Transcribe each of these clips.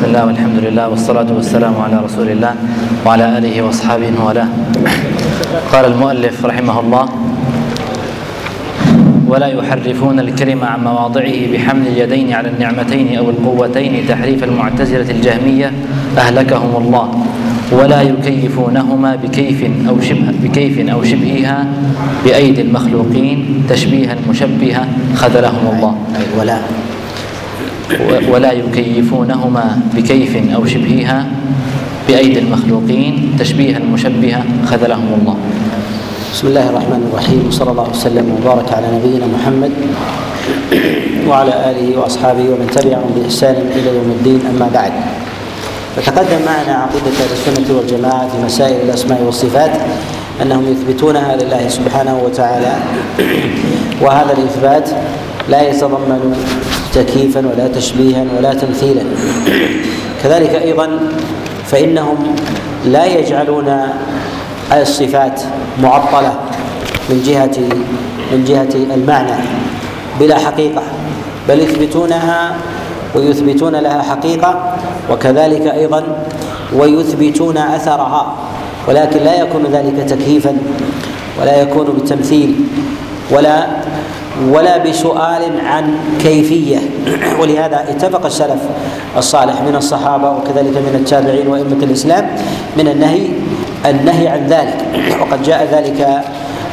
بسم الله والحمد لله والصلاة والسلام على رسول الله وعلى آله وأصحابه وله قال المؤلف رحمه الله ولا يحرفون الكلمة عن مواضعه بحمل اليدين على النعمتين أو القوتين تحريف المعتزلة الجهمية أهلكهم الله ولا يكيفونهما بكيف أو شبه بكيف أو شبهها بأيدي المخلوقين تشبيها مشبها خذلهم الله. ولا. ولا يكيفونهما بكيف أو شبهها بأيدي المخلوقين تشبيها مشبها خذلهم الله. بسم الله الرحمن الرحيم وصلى الله وسلم وبارك على نبينا محمد وعلى آله وأصحابه ومن تبعهم بإحسان إلى يوم الدين أما بعد. فتقدم معنا عقيدة أهل السنة والجماعة في مسائل الأسماء والصفات. أنهم يثبتونها لله سبحانه وتعالى. وهذا الإثبات لا يتضمن تكييفا ولا تشبيها ولا تمثيلا. كذلك أيضا فإنهم لا يجعلون الصفات معطلة من جهة من جهة المعنى بلا حقيقة بل يثبتونها ويثبتون لها حقيقة وكذلك أيضا ويثبتون أثرها. ولكن لا يكون ذلك تكييفا ولا يكون بتمثيل ولا ولا بسؤال عن كيفية. ولهذا اتفق السلف الصالح من الصحابة وكذلك من التابعين وأئمة الإسلام من النهي النهي عن ذلك. وقد جاء ذلك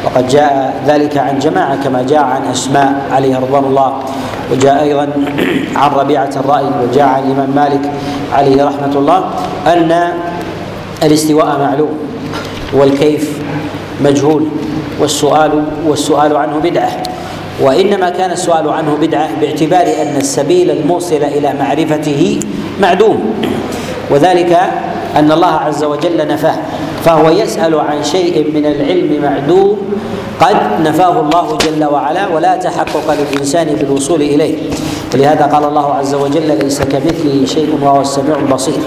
وقد جاء ذلك عن جماعة كما جاء عن أسماء عليه رضوان الله. وجاء أيضا عن ربيعة الراي وجاء عن الإمام مالك عليه رحمة الله أن الاستواء معلوم والكيف مجهول والسؤال والسؤال عنه بدعة وإنما كان السؤال عنه بدعة باعتبار أن السبيل الموصل إلى معرفته معدوم وذلك أن الله عز وجل نفاه فهو يسأل عن شيء من العلم معدوم قد نفاه الله جل وعلا ولا تحقق للإنسان بالوصول إليه ولهذا قال الله عز وجل ليس كمثله شيء وهو السميع البصير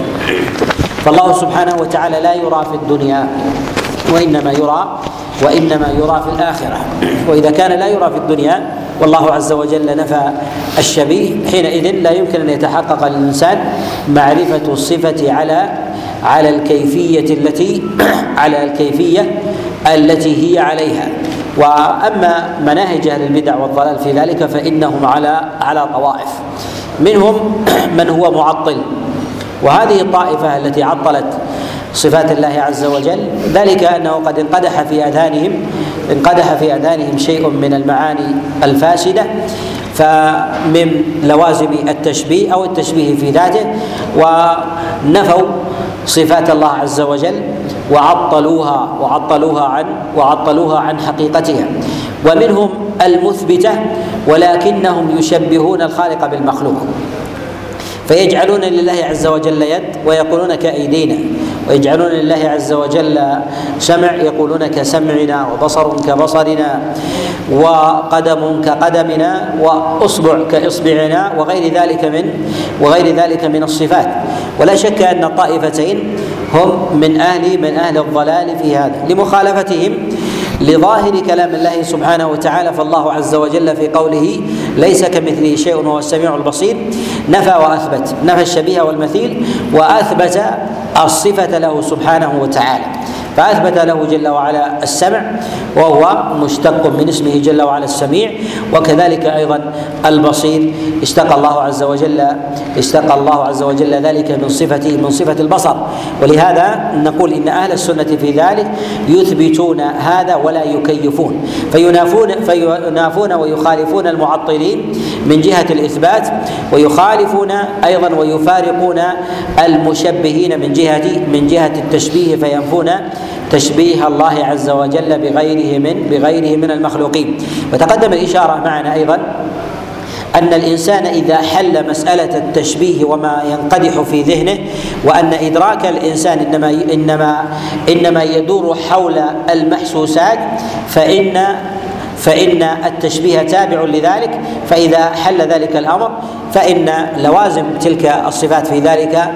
فالله سبحانه وتعالى لا يرى في الدنيا وإنما يرى وإنما يرى في الآخرة. وإذا كان لا يرى في الدنيا والله عز وجل نفى الشبيه. حينئذ لا يمكن أن يتحقق للانسان معرفة الصفة على على الكيفية التي على الكيفية التي هي عليها. وأما مناهج أهل البدع والضلال في ذلك فإنهم على على طوائف. منهم من هو معطل. وهذه الطائفة التي عطلت صفات الله عز وجل ذلك أنه قد انقدح في اذهانهم انقدح في اذهانهم شيء من المعاني الفاسدة فمن لوازم التشبيه أو التشبيه في ذاته ونفوا صفات الله عز وجل وعطلوها وعطلوها عن وعطلوها عن حقيقتها. ومنهم المثبتة ولكنهم يشبهون الخالق بالمخلوق. فيجعلون لله عز وجل يد ويقولون كأيدينا ويجعلون لله عز وجل سمع يقولون كسمعنا وبصر كبصرنا وقدم كقدمنا وأصبع كإصبعنا وغير ذلك من وغير ذلك من الصفات. ولا شك أن الطائفتين هم من أهل من أهل الضلال في هذا. لمخالفتهم لظاهر كلام الله سبحانه وتعالى فالله عز وجل في قوله ليس كمثله شيء وهو السميع البصير. نفى وأثبت نفى الشبيه والمثيل وأثبت الصفة له سبحانه وتعالى. فأثبت له جل وعلا السمع وهو مشتق من اسمه جل وعلا السميع وكذلك أيضا البصير. اشتق الله عز وجل اشتق الله عز وجل ذلك من صفته من صفة البصر. ولهذا نقول إن أهل السنة في ذلك يثبتون هذا ولا يكيفون. فينافون فينافون ويخالفون المعطلين من جهة الإثبات ويخالفون أيضا ويفارقون المشبهين من جهة من جهة التشبيه فينفون تشبيه الله عز وجل بغيره من بغيره من المخلوقين. وتقدم الإشارة معنا أيضا أن الإنسان إذا حل مسألة التشبيه وما ينقدح في ذهنه وأن إدراك الإنسان إنما إنما إنما يدور حول المحسوسات فإن فإن التشبيه تابع لذلك فإذا حل ذلك الأمر فإن لوازم تلك الصفات في ذلك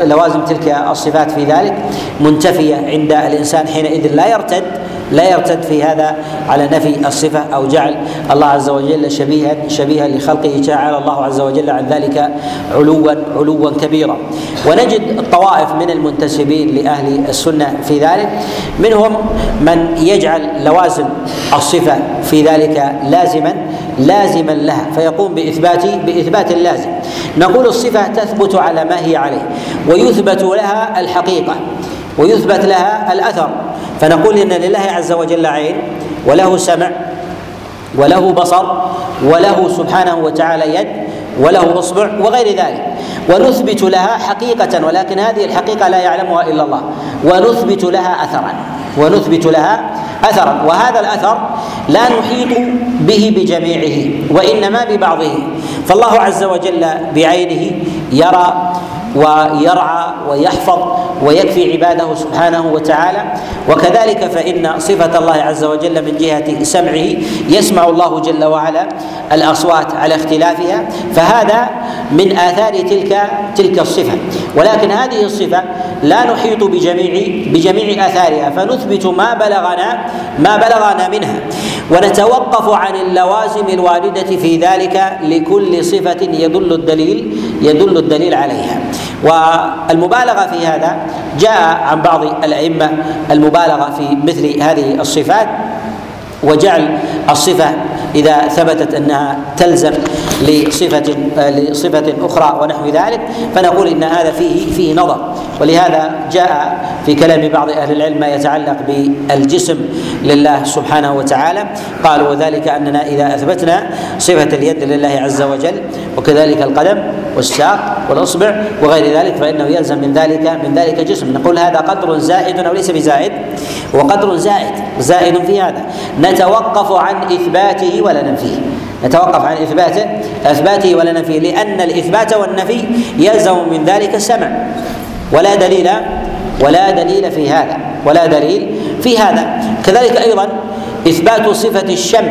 لوازم تلك الصفات في ذلك منتفية عند الإنسان حينئذ لا يرتد. لا يرتد في هذا على نفي الصفة أو جعل الله عز وجل شبيها شبيها لخلقه تعالى. الله عز وجل عن ذلك علوا علوا كبيرا. ونجد الطوائف من المنتسبين لأهل السنة في ذلك. منهم من يجعل لوازم الصفة في ذلك لازما لازما لها فيقوم باثبات بإثبات اللازم. نقول الصفة تثبت على ما هي عليه ويثبت لها الحقيقة ويثبت لها الأثر. فنقول إن لله عز وجل عين وله سمع وله بصر وله سبحانه وتعالى يد وله أصبع وغير ذلك. ونثبت لها حقيقة ولكن هذه الحقيقة لا يعلمها إلا الله. ونثبت لها أثرا ونثبت لها أثرا. وهذا الأثر لا نحيط به بجميعه وإنما ببعضه. فالله عز وجل بعينه يرى ويرعى ويحفظ ويكفي عباده سبحانه وتعالى. وكذلك فإن صفة الله عز وجل من جهة سمعه يسمع الله جل وعلا الأصوات على اختلافها. فهذا من آثار تلك تلك الصفة. ولكن هذه الصفة لا نحيط بجميع بجميع آثارها فنثبت ما بلغنا ما بلغنا منها. ونتوقف عن اللوازم الواردة في ذلك لكل صفة يدل الدليل يدل الدليل عليها. والمبالغة في هذا جاء عن بعض الأئمة المبالغة في مثل هذه الصفات وجعل الصفة إذا ثبتت أنها تلزم لصفة لصفة أخرى ونحو ذلك فنقول إن هذا فيه فيه نظر. ولهذا جاء في كلام بعض أهل العلم ما يتعلق بالجسم لله سبحانه وتعالى. قالوا وذلك أننا إذا أثبتنا صفة اليد لله عز وجل وكذلك القدم والساق والأصبع وغير ذلك فإنه يلزم من ذلك من ذلك جسم. نقول هذا قدر زائد أو ليس بزائد؟ هو قدر زائد زائد في هذا. نتوقف عن إثباته ولا ننفيه نتوقف عن إثباته إثباته ولا نفيه لأن الإثبات والنفي يلزم من ذلك السمع. ولا دليل ولا دليل في هذا ولا دليل في هذا. كذلك أيضا إثبات صفة الشم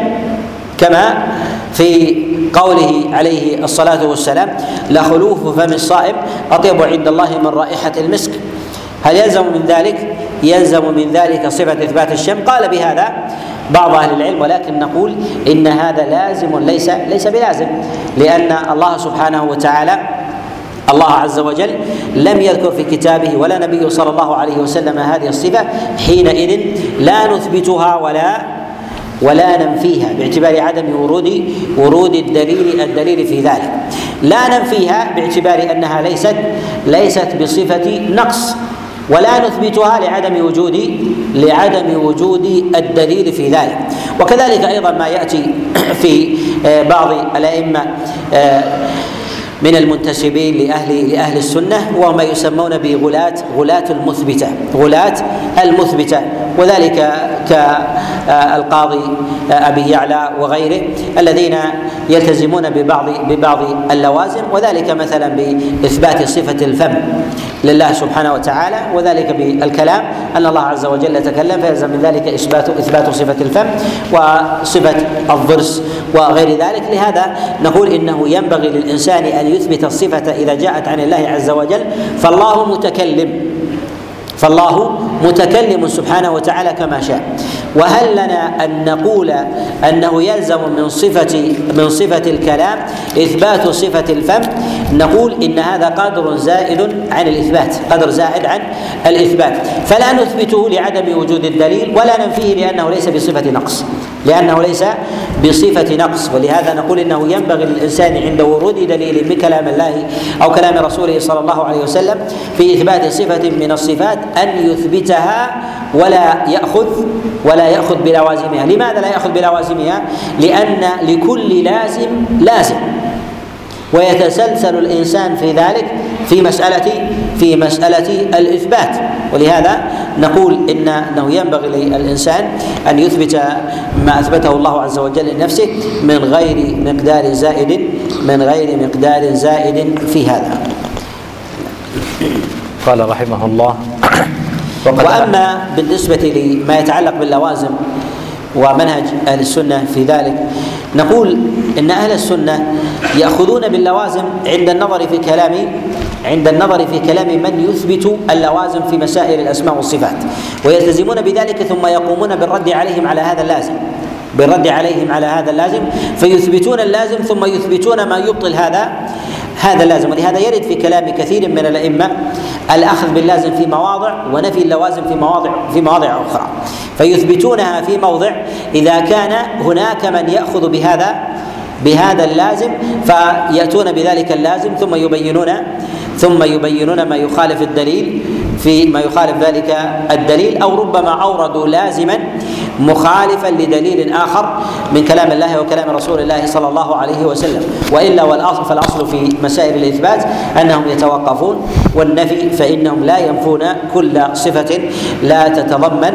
كما في قوله عليه الصلاة والسلام لخلوف فم الصائم أطيب عند الله من رائحة المسك. هل يلزم من ذلك؟ يلزم من ذلك صفة إثبات الشم قال بهذا بعض أهل العلم ولكن نقول إن هذا لازم ليس ليس بلازم لأن الله سبحانه وتعالى الله عز وجل لم يذكر في كتابه ولا نبيه صلى الله عليه وسلم هذه الصفة حينئذ لا نثبتها ولا ولا ننفيها باعتبار عدم ورود ورود الدليل الدليل في ذلك. لا ننفيها باعتبار أنها ليست ليست بصفة نقص. ولا نثبتها لعدم وجود لعدم وجود الدليل في ذلك. وكذلك أيضا ما يأتي في آه، بعض الأئمة آه، من المنتسبين لاهل لأهل السنة وهم يسمون بغلاة غلاة المثبتة. غلاة المثبتة. وذلك كالقاضي أبي يعلى وغيره الذين يلتزمون ببعض ببعض اللوازم وذلك مثلا بإثبات صفة الفم لله سبحانه وتعالى وذلك بالكلام أن الله عز وجل تكلم فيلزم من ذلك اثبات إثبات صفة الفم وصفة الضرس وغير ذلك. لهذا نقول إنه ينبغي للإنسان أن يثبت الصفة إذا جاءت عن الله عز وجل. فالله متكلم. فالله متكلم سبحانه وتعالى كما شاء. وهل لنا أن نقول أنه يلزم من صفة من صفة الكلام إثبات صفة الفم؟ نقول إن هذا قدر زائد عن الإثبات قدر زائد عن الإثبات. فلا نثبته لعدم وجود الدليل ولا ننفيه لأنه ليس بصفة نقص. لأنه ليس بصفة نقص. ولهذا نقول إنه ينبغي للإنسان عند ورود دليل من كلام الله أو كلام رسوله صلى الله عليه وسلم في إثبات صفة من الصفات أن يثبتها ولا ياخذ ولا يأخذ بلوازمها. لماذا لا يأخذ بلوازمها؟ لأن لكل لازم لازم. ويتسلسل الإنسان في ذلك في مساله في مسألة الإثبات. ولهذا نقول ان إنه ينبغي للإنسان أن يثبت ما أثبته الله عز وجل لنفسه من غير مقدار زائد من غير مقدار زائد في هذا. قال رحمه الله وأما بالنسبة لما يتعلق باللوازم ومنهج أهل السنة في ذلك نقول إن أهل السنة يأخذون باللوازم عند النظر في كلام عند النظر في كلام من يثبت اللوازم في مسائل الأسماء والصفات ويلتزمون بذلك ثم يقومون بالرد عليهم على هذا اللازم. بالرد عليهم على هذا اللازم فيثبتون اللازم ثم يثبتون ما يبطل هذا. هذا اللازم ولهذا يرد في كلام كثير من الأئمة الأخذ باللازم في مواضع ونفي اللوازم في مواضع في مواضع أخرى. فيثبتونها في موضع إذا كان هناك من يأخذ بهذا بهذا اللازم فيأتون بذلك اللازم ثم يبينون ثم يبينون ما يخالف الدليل في ما يخالف ذلك الدليل أو ربما أوردوا لازما مخالفا لدليل آخر من كلام الله وكلام رسول الله صلى الله عليه وسلم. وإلا والأصل فالأصل في مسائل الإثبات أنهم يتوقفون والنفي فإنهم لا ينفون كل صفة. لا تتضمن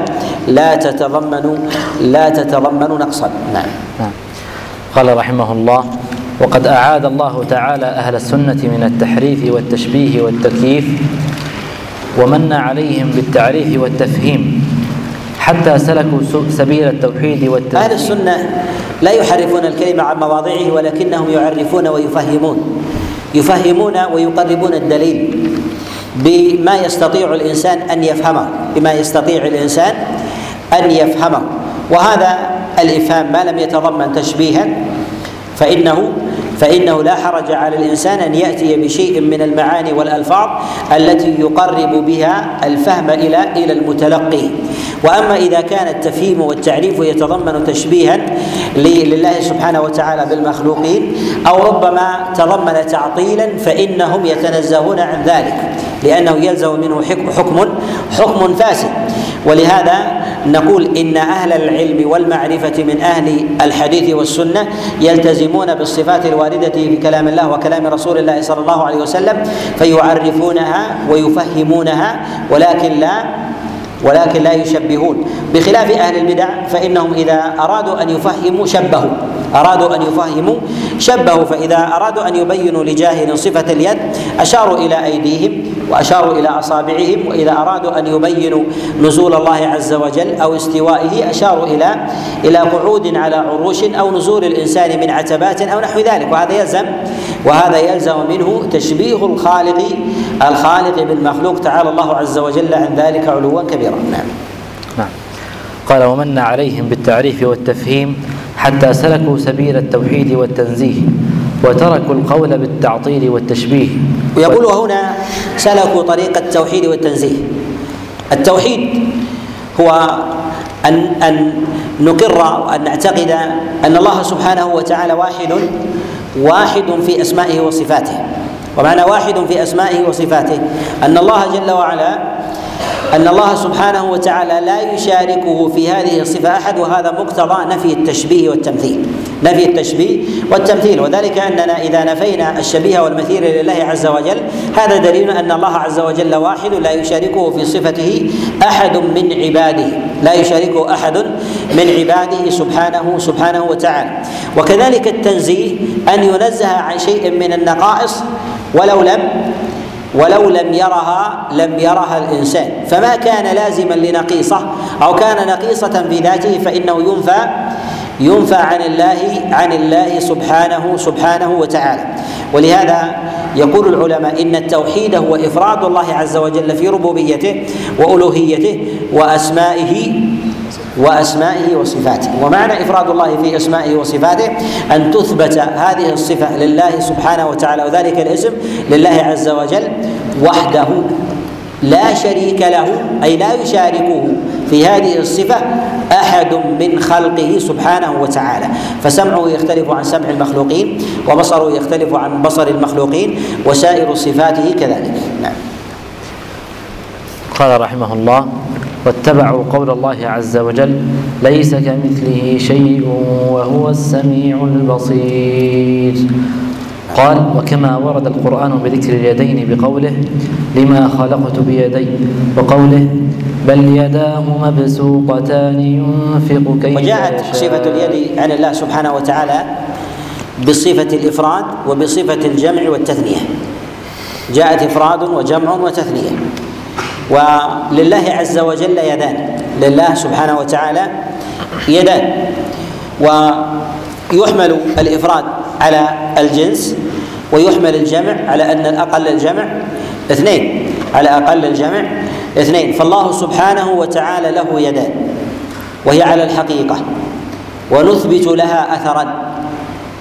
لا تتضمن لا تتضمن نقصا. نعم, نعم. قال رحمه الله وقد أعاد الله تعالى أهل السنة من التحريف والتشبيه والتكييف ومن عليهم بالتعريف والتفهيم حتى سلكوا سبيل التوحيد والتوحيد. أهل السنة لا يحرفون الكلمة عن مواضعه ولكنهم يعرفون ويفهمون. يفهمون ويقربون الدليل بما يستطيع الإنسان أن يفهمه. بما يستطيع الإنسان أن يفهمه. وهذا الإفهام ما لم يتضمن تشبيها فإنه فإنه لا حرج على الإنسان أن يأتي بشيء من المعاني والألفاظ التي يقرب بها الفهم إلى إلى المتلقي. وأما إذا كان التفهيم والتعريف يتضمن تشبيها لله سبحانه وتعالى بالمخلوقين أو ربما تضمن تعطيلا فإنهم يتنزهون عن ذلك لأنه يلزم منه حكم حكم فاسد. ولهذا نقول إن أهل العلم والمعرفة من أهل الحديث والسنة يلتزمون بالصفات الواردة في كلام الله وكلام رسول الله صلى الله عليه وسلم فيعرفونها ويفهمونها ولكن لا ولكن لا يشبهون. بخلاف أهل البدع فإنهم إذا أرادوا أن يفهموا شبهوا. أرادوا أن يفهموا شبهوا فإذا أرادوا أن يبينوا لجاهل صفة اليد أشاروا إلى أيديهم وأشاروا إلى أصابعهم وإذا أرادوا أن يبينوا نزول الله عز وجل أو استوائه أشاروا إلى إلى قعود على عروش أو نزول الإنسان من عتبات أو نحو ذلك. وهذا يلزم وهذا يلزم منه تشبيه الخالق الخالق بالمخلوق تعالى الله عز وجل عن ذلك علوا كبيرا. نعم. نعم. قال ومن عليهم بالتعريف والتفهيم حتى سلكوا سبيل التوحيد والتنزيه وتركوا القول بالتعطيل والتشبيه. ويقول هنا سلكوا طريق التوحيد والتنزيه. التوحيد هو أن أن نقر وأن نعتقد أن الله سبحانه وتعالى واحد واحد في أسمائه وصفاته. ومعنى واحد في أسمائه وصفاته أن الله جل وعلا أن الله سبحانه وتعالى لا يشاركه في هذه الصفة أحد وهذا مقتضى نفي التشبيه والتمثيل. نفي التشبيه والتمثيل. وذلك أننا إذا نفينا الشبيه والمثيل لله عز وجل هذا دليل أن الله عز وجل واحد لا يشاركه في صفته أحد من عباده. لا يشاركه أحد من عباده سبحانه سبحانه وتعالى. وكذلك التنزيه أن ينزه عن شيء من النقائص ولو لم ولو لم يرها لم يرها الإنسان. فما كان لازما لنقيصه أو كان نقيصة في ذاته فإنه ينفى ينفى عن الله عن الله سبحانه سبحانه وتعالى. ولهذا يقول العلماء إن التوحيد هو إفراد الله عز وجل في ربوبيته وألوهيته وأسمائه وأسمائه وصفاته. ومعنى إفراد الله في أسمائه وصفاته أن تثبت هذه الصفة لله سبحانه وتعالى وذلك الاسم لله عز وجل وحده لا شريك له أي لا يشاركه في هذه الصفة أحد من خلقه سبحانه وتعالى. فسمعه يختلف عن سمع المخلوقين وبصره يختلف عن بصر المخلوقين وسائر صفاته كذلك. نعم. قال رحمه الله واتبعوا قول الله عز وجل ليس كمثله شيء وهو السميع البصير. قال وكما ورد القرآن بذكر اليدين بقوله لما خلقت بيدي وقوله بل يداه مبسوطتان ينفق كيف وجاءت صفة اليد عن الله سبحانه وتعالى بصفة الإفراد وبصفة الجمع والتثنية. جاءت إفراد وجمع وتثنية. ولله عز وجل يدان. لله سبحانه وتعالى يدان. ويحمل الإفراد على الجنس ويحمل الجمع على أن الأقل الجمع اثنين. على أقل الجمع اثنين. فالله سبحانه وتعالى له يدان وهي على الحقيقة. ونثبت لها اثرا.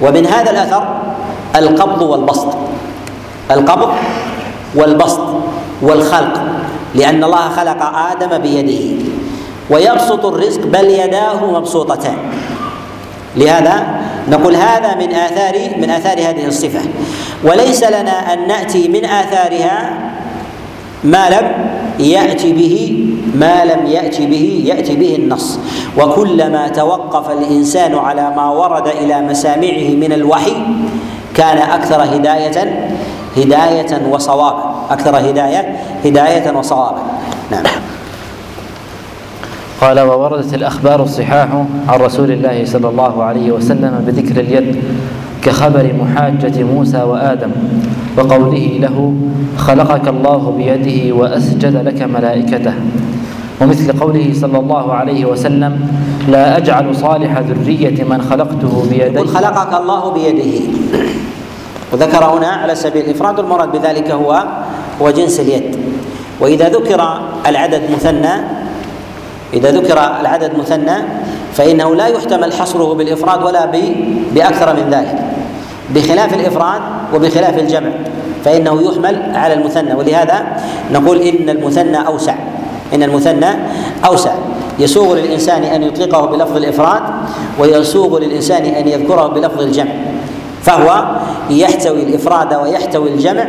ومن هذا الأثر القبض والبسط. القبض والبسط والخلق. لأن الله خلق آدم بيده ويبسط الرزق بل يداه مبسوطتان. لهذا نقول هذا من آثار من آثار هذه الصفة. وليس لنا أن نأتي من آثارها ما لم يأتي به ما لم يأتي به يأتي به النص. وكلما توقف الإنسان على ما ورد إلى مسامعه من الوحي كان أكثر هداية هداية وصوابا. أكثر هداية؟ هداية وصوابا. نعم. قال ووردت الأخبار الصحاح عن رسول الله صلى الله عليه وسلم بذكر اليد كخبر محاجة موسى وآدم وقوله له خلقك الله بيده وأسجد لك ملائكته ومثل قوله صلى الله عليه وسلم لا أجعل صالح ذرية من خلقته بيدي خلقك الله بيده وذكر هنا على سبيل الإفراد المراد بذلك هو هو جنس اليد. وإذا ذكر العدد مثنى إذا ذكر العدد مثنى فإنه لا يحتمل حصره بالإفراد ولا بأكثر من ذلك. بخلاف الإفراد وبخلاف الجمع فإنه يحمل على المثنى. ولهذا نقول إن المثنى أوسع. إن المثنى أوسع. يسوغ للإنسان أن يطلقه بلفظ الإفراد ويسوغ للإنسان أن يذكره بلفظ الجمع. فهو يحتوي الإفراد ويحتوي الجمع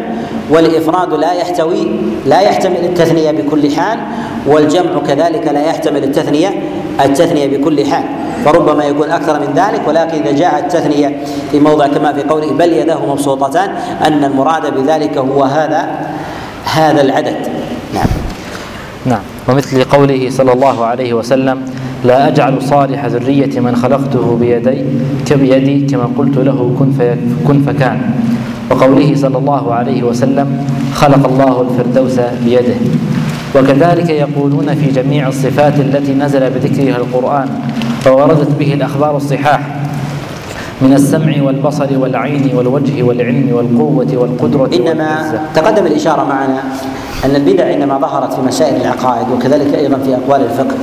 والإفراد لا يحتوي لا يحتمل التثنية بكل حال والجمع كذلك لا يحتمل التثنية التثنية بكل حال. فربما يكون أكثر من ذلك ولكن إذا جاء التثنيه في موضع كما في قوله بل يداه مبسوطتان أن المراد بذلك هو هذا هذا العدد. نعم. نعم. ومثل قوله صلى الله عليه وسلم لا أجعل صالح ذرية من خلقته بيدي كبيدي كما قلت له كن, كن فكان. وقوله صلى الله عليه وسلم خلق الله الفردوس بيده. وكذلك يقولون في جميع الصفات التي نزل بذكرها القرآن ووردت به الأخبار الصحاح من السمع والبصر والعين والوجه والعلم والقوة والقدرة إنما تقدم الإشارة معنا أن البدع إنما ظهرت في مسائل العقائد وكذلك أيضا في أقوال الفقه.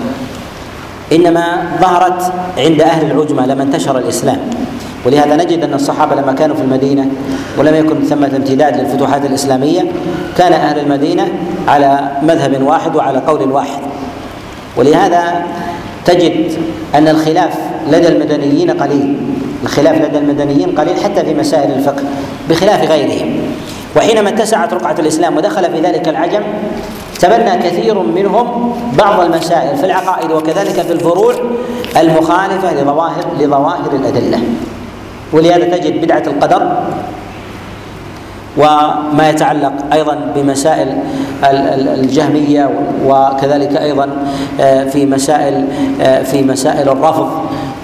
إنما ظهرت عند أهل العجمة لما انتشر الإسلام. ولهذا نجد أن الصحابة لما كانوا في المدينة ولم يكن ثمة امتداد للفتوحات الإسلامية كان أهل المدينة على مذهب واحد وعلى قول واحد. ولهذا تجد أن الخلاف لدى المدنيين قليل. الخلاف لدى المدنيين قليل حتى في مسائل الفقه بخلاف غيرهم. وحينما اتسعت رقعة الإسلام ودخل في ذلك العجم تبنى كثير منهم بعض المسائل في العقائد وكذلك في الفروع المخالفة لظواهر لظواهر الأدلة. ولهذا تجد بدعة القدر وما يتعلق أيضا بمسائل الجهمية وكذلك أيضا آه، في مسائل آه، في مسائل الرفض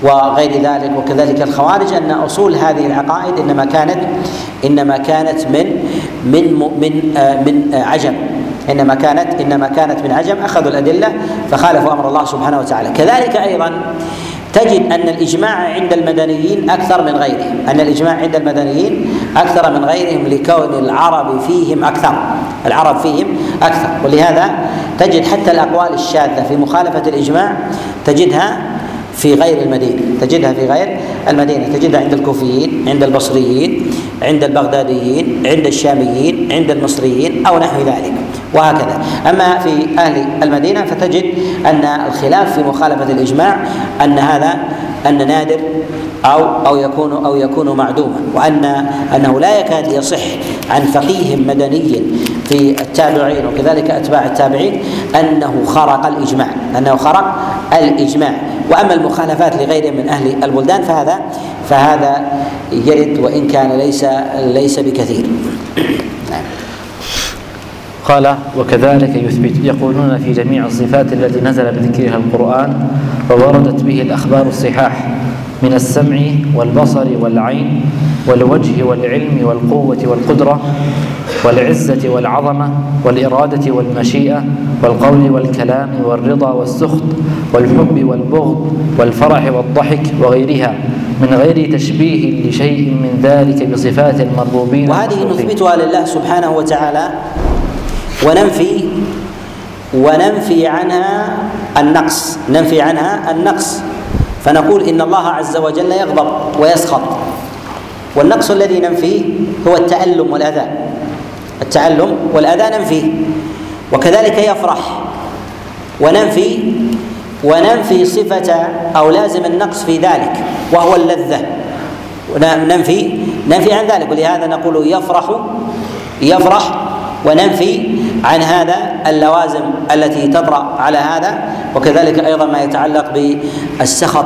وغير ذلك وكذلك الخوارج أن أصول هذه العقائد إنما كانت إنما كانت من من من من عجم. إنما كانت إنما كانت من عجم أخذوا الأدلة فخالفوا أمر الله سبحانه وتعالى. كذلك أيضا تجد أن الإجماع عند المدنيين أكثر من غيرهم. أن الإجماع عند المدنيين أكثر من غيرهم لكون العرب فيهم أكثر. العرب فيهم أكثر. ولهذا تجد حتى الأقوال الشاذة في مخالفة الإجماع تجدها في غير المدينة تجدها في غير المدينة تجدها عند الكوفيين عند البصريين عند البغداديين عند الشاميين عند المصريين أو نحو ذلك وهكذا. أما في أهل المدينة فتجد أن الخلاف في مخالفة الإجماع أن هذا أن نادر أو أو يكون أو يكون معدوما. وان أنه لا يكاد يصح عن فقيه مدني في التابعين وكذلك أتباع التابعين أنه خرق الإجماع. أنه خرق الإجماع. وأما المخالفات لغيره من أهل البلدان فهذا فهذا يرد وإن كان ليس ليس بكثير. نعم قال وكذلك يثبت يقولون في جميع الصفات التي نزل بذكرها القرآن ووردت به الأخبار الصحاح. من السمع والبصر والعين والوجه والعلم والقوة والقدرة والعزة والعظمة والإرادة والمشيئة والقول والكلام والرضا والسخط والحب والبغض والفرح والضحك وغيرها من غير تشبيه لشيء من ذلك بصفات المربوبين وهذه نثبتها لله سبحانه وتعالى وننفي وننفي عنها النقص. ننفي عنها النقص. فنقول إن الله عز وجل يغضب ويسخط. والنقص الذي ننفيه هو التألم والأذى. التعلم والأذى ننفيه. وكذلك يفرح. وننفي وننفي صفة أو لازم النقص في ذلك وهو اللذة. ننفي ننفي عن ذلك. ولهذا نقول يفرح يفرح وننفي عن هذا اللوازم التي تطرأ على هذا وكذلك أيضا ما يتعلق بالسخط.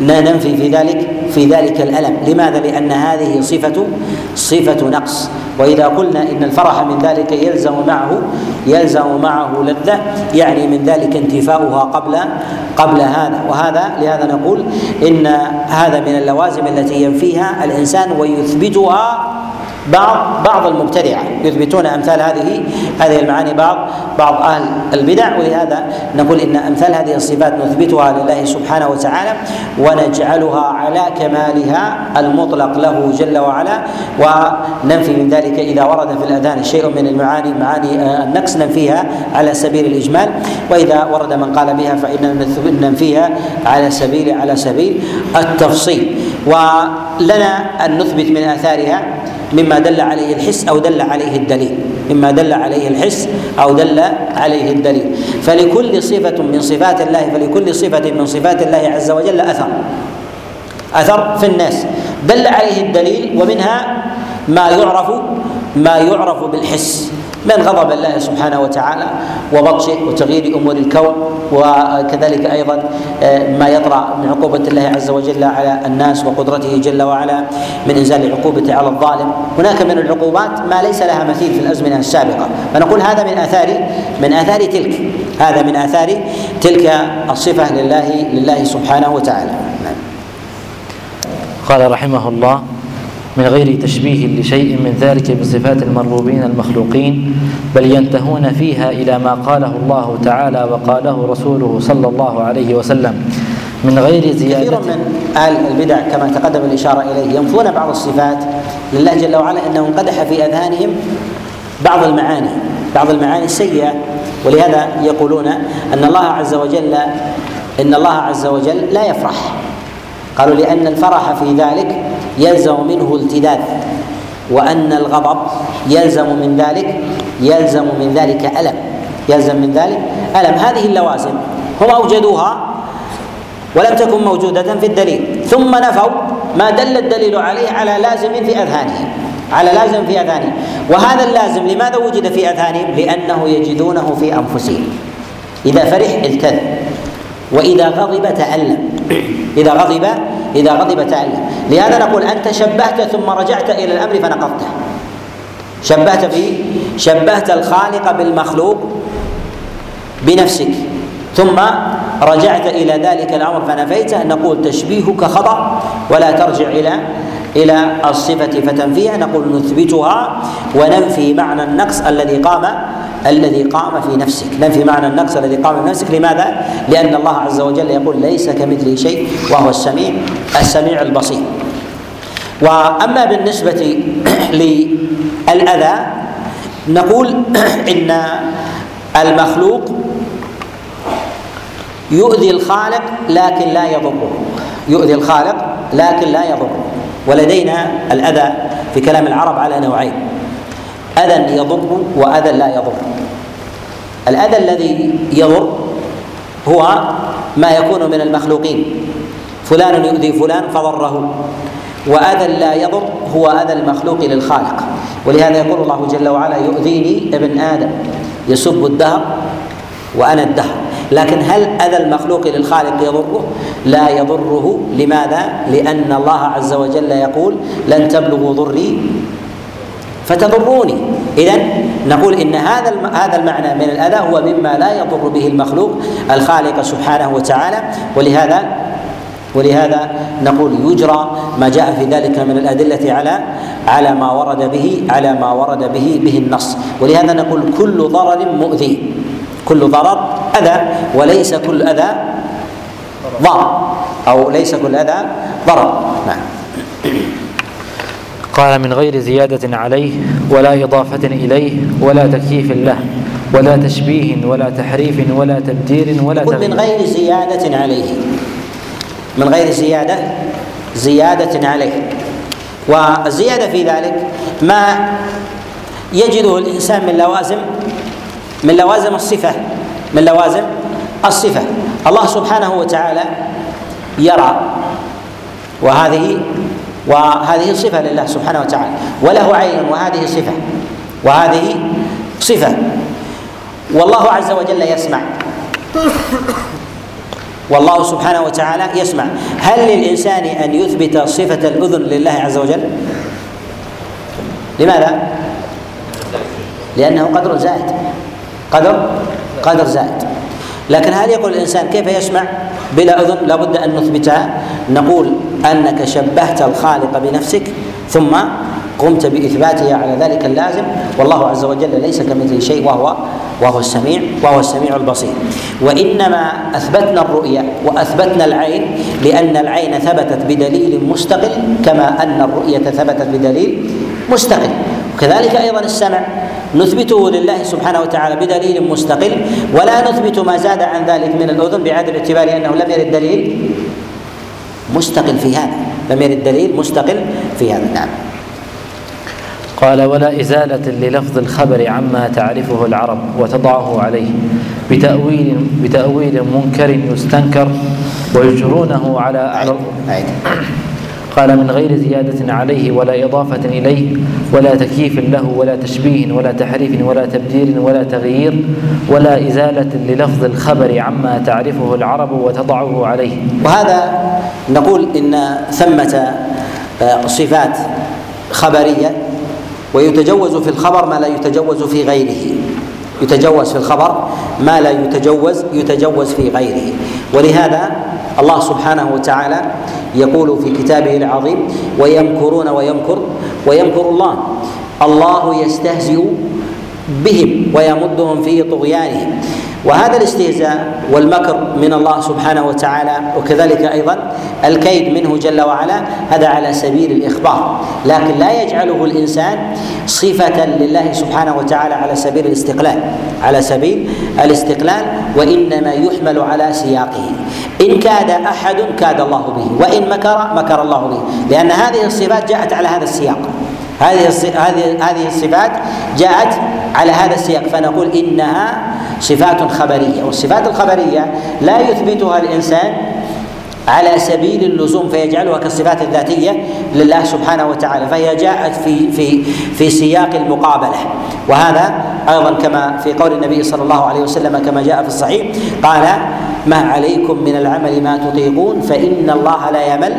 ننفي في ذلك في ذلك الألم. لماذا؟ لأن هذه صفة صفة نقص. وإذا قلنا إن الفرح من ذلك يلزم معه يلزم معه لذة يعني من ذلك انتفاؤها قبل قبل هذا. وهذا لهذا نقول إن هذا من اللوازم التي ينفيها الإنسان ويثبتها بعض بعض المبتدعة يثبتون أمثال هذه هذه المعاني بعض بعض أهل البدع ولهذا نقول إن أمثال هذه الصفات نثبتها لله سبحانه وتعالى ونجعلها على كمالها المطلق له جل وعلا وننفي من ذلك إذا ورد في الأذان شيء من المعاني معاني آه، النقص ننفيها على سبيل الإجمال. وإذا ورد من قال بها فاننا ننفيها على سبيل على سبيل التفصيل. ولنا أن نثبت من آثارها مما دل عليه الحس أو دل عليه الدليل. مما دل عليه الحس أو دل عليه الدليل. فلكل صفة من صفات الله فلكل صفة من صفات الله عز وجل أثر. أثر في الناس. دل عليه الدليل ومنها ما يعرف ما يعرف بالحس. من غضب الله سبحانه وتعالى وبطشه وتغيير أمور الكون وكذلك أيضا آه، ما يطرأ من عقوبة الله عز وجل على الناس وقدرته جل وعلا من إنزال العقوبه على الظالم. هناك من العقوبات ما ليس لها مثيل في الأزمنة السابقة. فنقول هذا من آثار من آثار تلك. هذا من آثار تلك الصفة لله لله سبحانه وتعالى. نعم. قال رحمه الله من غير تشبيه لشيء من ذلك بصفات المربوبين المخلوقين بل ينتهون فيها إلى ما قاله الله تعالى وقاله رسوله صلى الله عليه وسلم. من غير زيادة كثير من أهل البدع كما تقدم الإشارة إليه ينفون بعض الصفات لله جل وعلا أنه انقدح في أذهانهم بعض المعاني بعض المعاني السيئة. ولهذا يقولون أن الله عز وجل إن الله عز وجل لا يفرح. قالوا لأن الفرح في ذلك يلزم منه التذاذ وأن الغضب يلزم من ذلك يلزم من ذلك ألم يلزم من ذلك ألم. هذه اللوازم هم أوجدوها ولم تكن موجودة في الدليل. ثم نفوا ما دل الدليل عليه على لازم في أذهانهم على لازم في أذهانهم. وهذا اللازم لماذا وجد في أذهانهم؟ لأنه يجدونه في أنفسهم. إذا فرح التذ وإذا غضب تألم إذا غضب إذا غضب تألم لهذا نقول أنت شبهت ثم رجعت إلى الأمر فنقضته. شبهت في شبهت الخالق بالمخلوق بنفسك. ثم رجعت إلى ذلك الأمر فنفيته. نقول تشبيهك خطأ ولا ترجع إلى إلى الصفة فتنفيها. نقول نثبتها وننفي معنى النقص الذي قام الذي قام في نفسك. ننفي معنى النقص الذي قام في نفسك؟ لماذا؟ لأن الله عز وجل يقول ليس كمثله شيء وهو السميع السميع البصير. وأما بالنسبة للأذى نقول إن المخلوق يؤذي الخالق لكن لا يضره. يؤذي الخالق لكن لا يضره. ولدينا الأذى في كلام العرب على نوعين. أذى يضر وأذى لا يضر. الأذى الذي يضر هو ما يكون من المخلوقين. فلان يؤذي فلان فضره. وأذى لا يضر هو أذى المخلوق للخالق. ولهذا يقول الله جل وعلا يؤذيني ابن آدم. يسب الدهر وأنا الدهر. لكن هل أذى المخلوق للخالق يضره؟ لا يضره. لماذا؟ لأن الله عز وجل يقول لن تبلغوا ضري فتضروني. اذا نقول إن هذا هذا المعنى من الأذى هو مما لا يضر به المخلوق الخالق سبحانه وتعالى. ولهذا ولهذا نقول يجرى ما جاء في ذلك من الأدلة على على ما ورد به على ما ورد به به النص. ولهذا نقول كل ضرر مؤذي. كل ضرر أذى وليس كل أذى ضرر. أو ليس كل أذى ضرر. نعم. قال من غير زيادة عليه ولا إضافة إليه ولا تكييف له ولا تشبيه ولا تحريف ولا تبديل ولا تغيير من غير زيادة عليه. من غير زيادة زيادة عليه. والزيادة في ذلك ما يجده الإنسان من لوازم من لوازم الصفة من لوازم الصفة. الله سبحانه وتعالى يرى وهذه وهذه صفة لله سبحانه وتعالى. وله عين وهذه صفة. وهذه صفة. والله عز وجل يسمع. والله سبحانه وتعالى يسمع. هل للإنسان أن يثبت صفة الأذن لله عز وجل؟ لماذا؟ لأنه قدر زائد. قدر؟ قدر زائد. لكن هل يقول الإنسان كيف يسمع؟ بلا أذن لابد أن نثبتها نقول أنك شبهت الخالق بنفسك ثم قمت بإثباتها على ذلك اللازم. والله عز وجل ليس كمثله شيء وهو وهو السميع وهو السميع البصير. وإنما أثبتنا الرؤية وأثبتنا العين لأن العين ثبتت بدليل مستقل كما أن الرؤية ثبتت بدليل مستقل. وكذلك أيضا السمع. نثبته لله سبحانه وتعالى بدليل مستقل ولا نثبت ما زاد عن ذلك من الأذن بعدم اعتبار أنه لم يرد دليل مستقل في هذا. لم يرد دليل مستقل في هذا. نعم. قال ولا إزالة للفظ الخبر عما تعرفه العرب وتضعه عليه. بتأويل بتأويل منكر يستنكر ويجرونه على على قال من غير زيادة عليه ولا إضافة إليه ولا تكييف له ولا تشبيه ولا تحريف ولا تبديل ولا تغيير ولا إزالة للفظ الخبر عما تعرفه العرب وتضعه عليه. وهذا نقول إن ثمة آه، صفات خبرية ويتجوز في الخبر ما لا يتجوز في غيره. يتجوز في الخبر ما لا يتجوز يتجوز في غيره. ولهذا الله سبحانه وتعالى يقول في كتابه العظيم ويمكرون ويمكر ويمكر الله. الله يستهزئ بهم ويمدهم في طغيانهم. وهذا الاستهزاء والمكر من الله سبحانه وتعالى وكذلك أيضا الكيد منه جل وعلا هذا على سبيل الإخبار. لكن لا يجعله الإنسان صفة لله سبحانه وتعالى على سبيل الاستقلال على سبيل الاستقلال وإنما يحمل على سياقه. إن كاد أحد كاد الله به وإن مكر مكر الله به. لأن هذه الصفات جاءت على هذا السياق. هذه هذه هذه الصفات جاءت على هذا السياق فنقول إنها صفات خبرية والصفات الخبرية لا يثبتها الإنسان على سبيل اللزوم فيجعلها كالصفات الذاتية لله سبحانه وتعالى فهي جاءت في في في سياق المقابلة. وهذا أيضا كما في قول النبي صلى الله عليه وسلم كما جاء في الصحيح قال ما عليكم من العمل ما تطيقون فإن الله لا يمل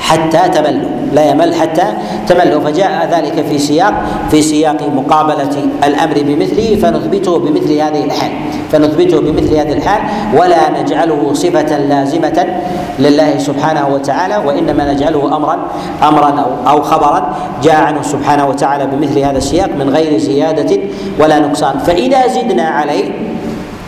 حتى تملوا. لا يمل حتى تملوا فجاء ذلك في سياق في سياق مقابلة الأمر بمثله فنثبته بمثل هذه الحال. فنثبته بمثل هذه الحال ولا نجعله صفة لازمة لله سبحانه وتعالى وإنما نجعله أمرا أمرا أو خبرا. جاء عنه سبحانه وتعالى بمثل هذا السياق من غير زيادة ولا نقصان. فإذا زدنا عليه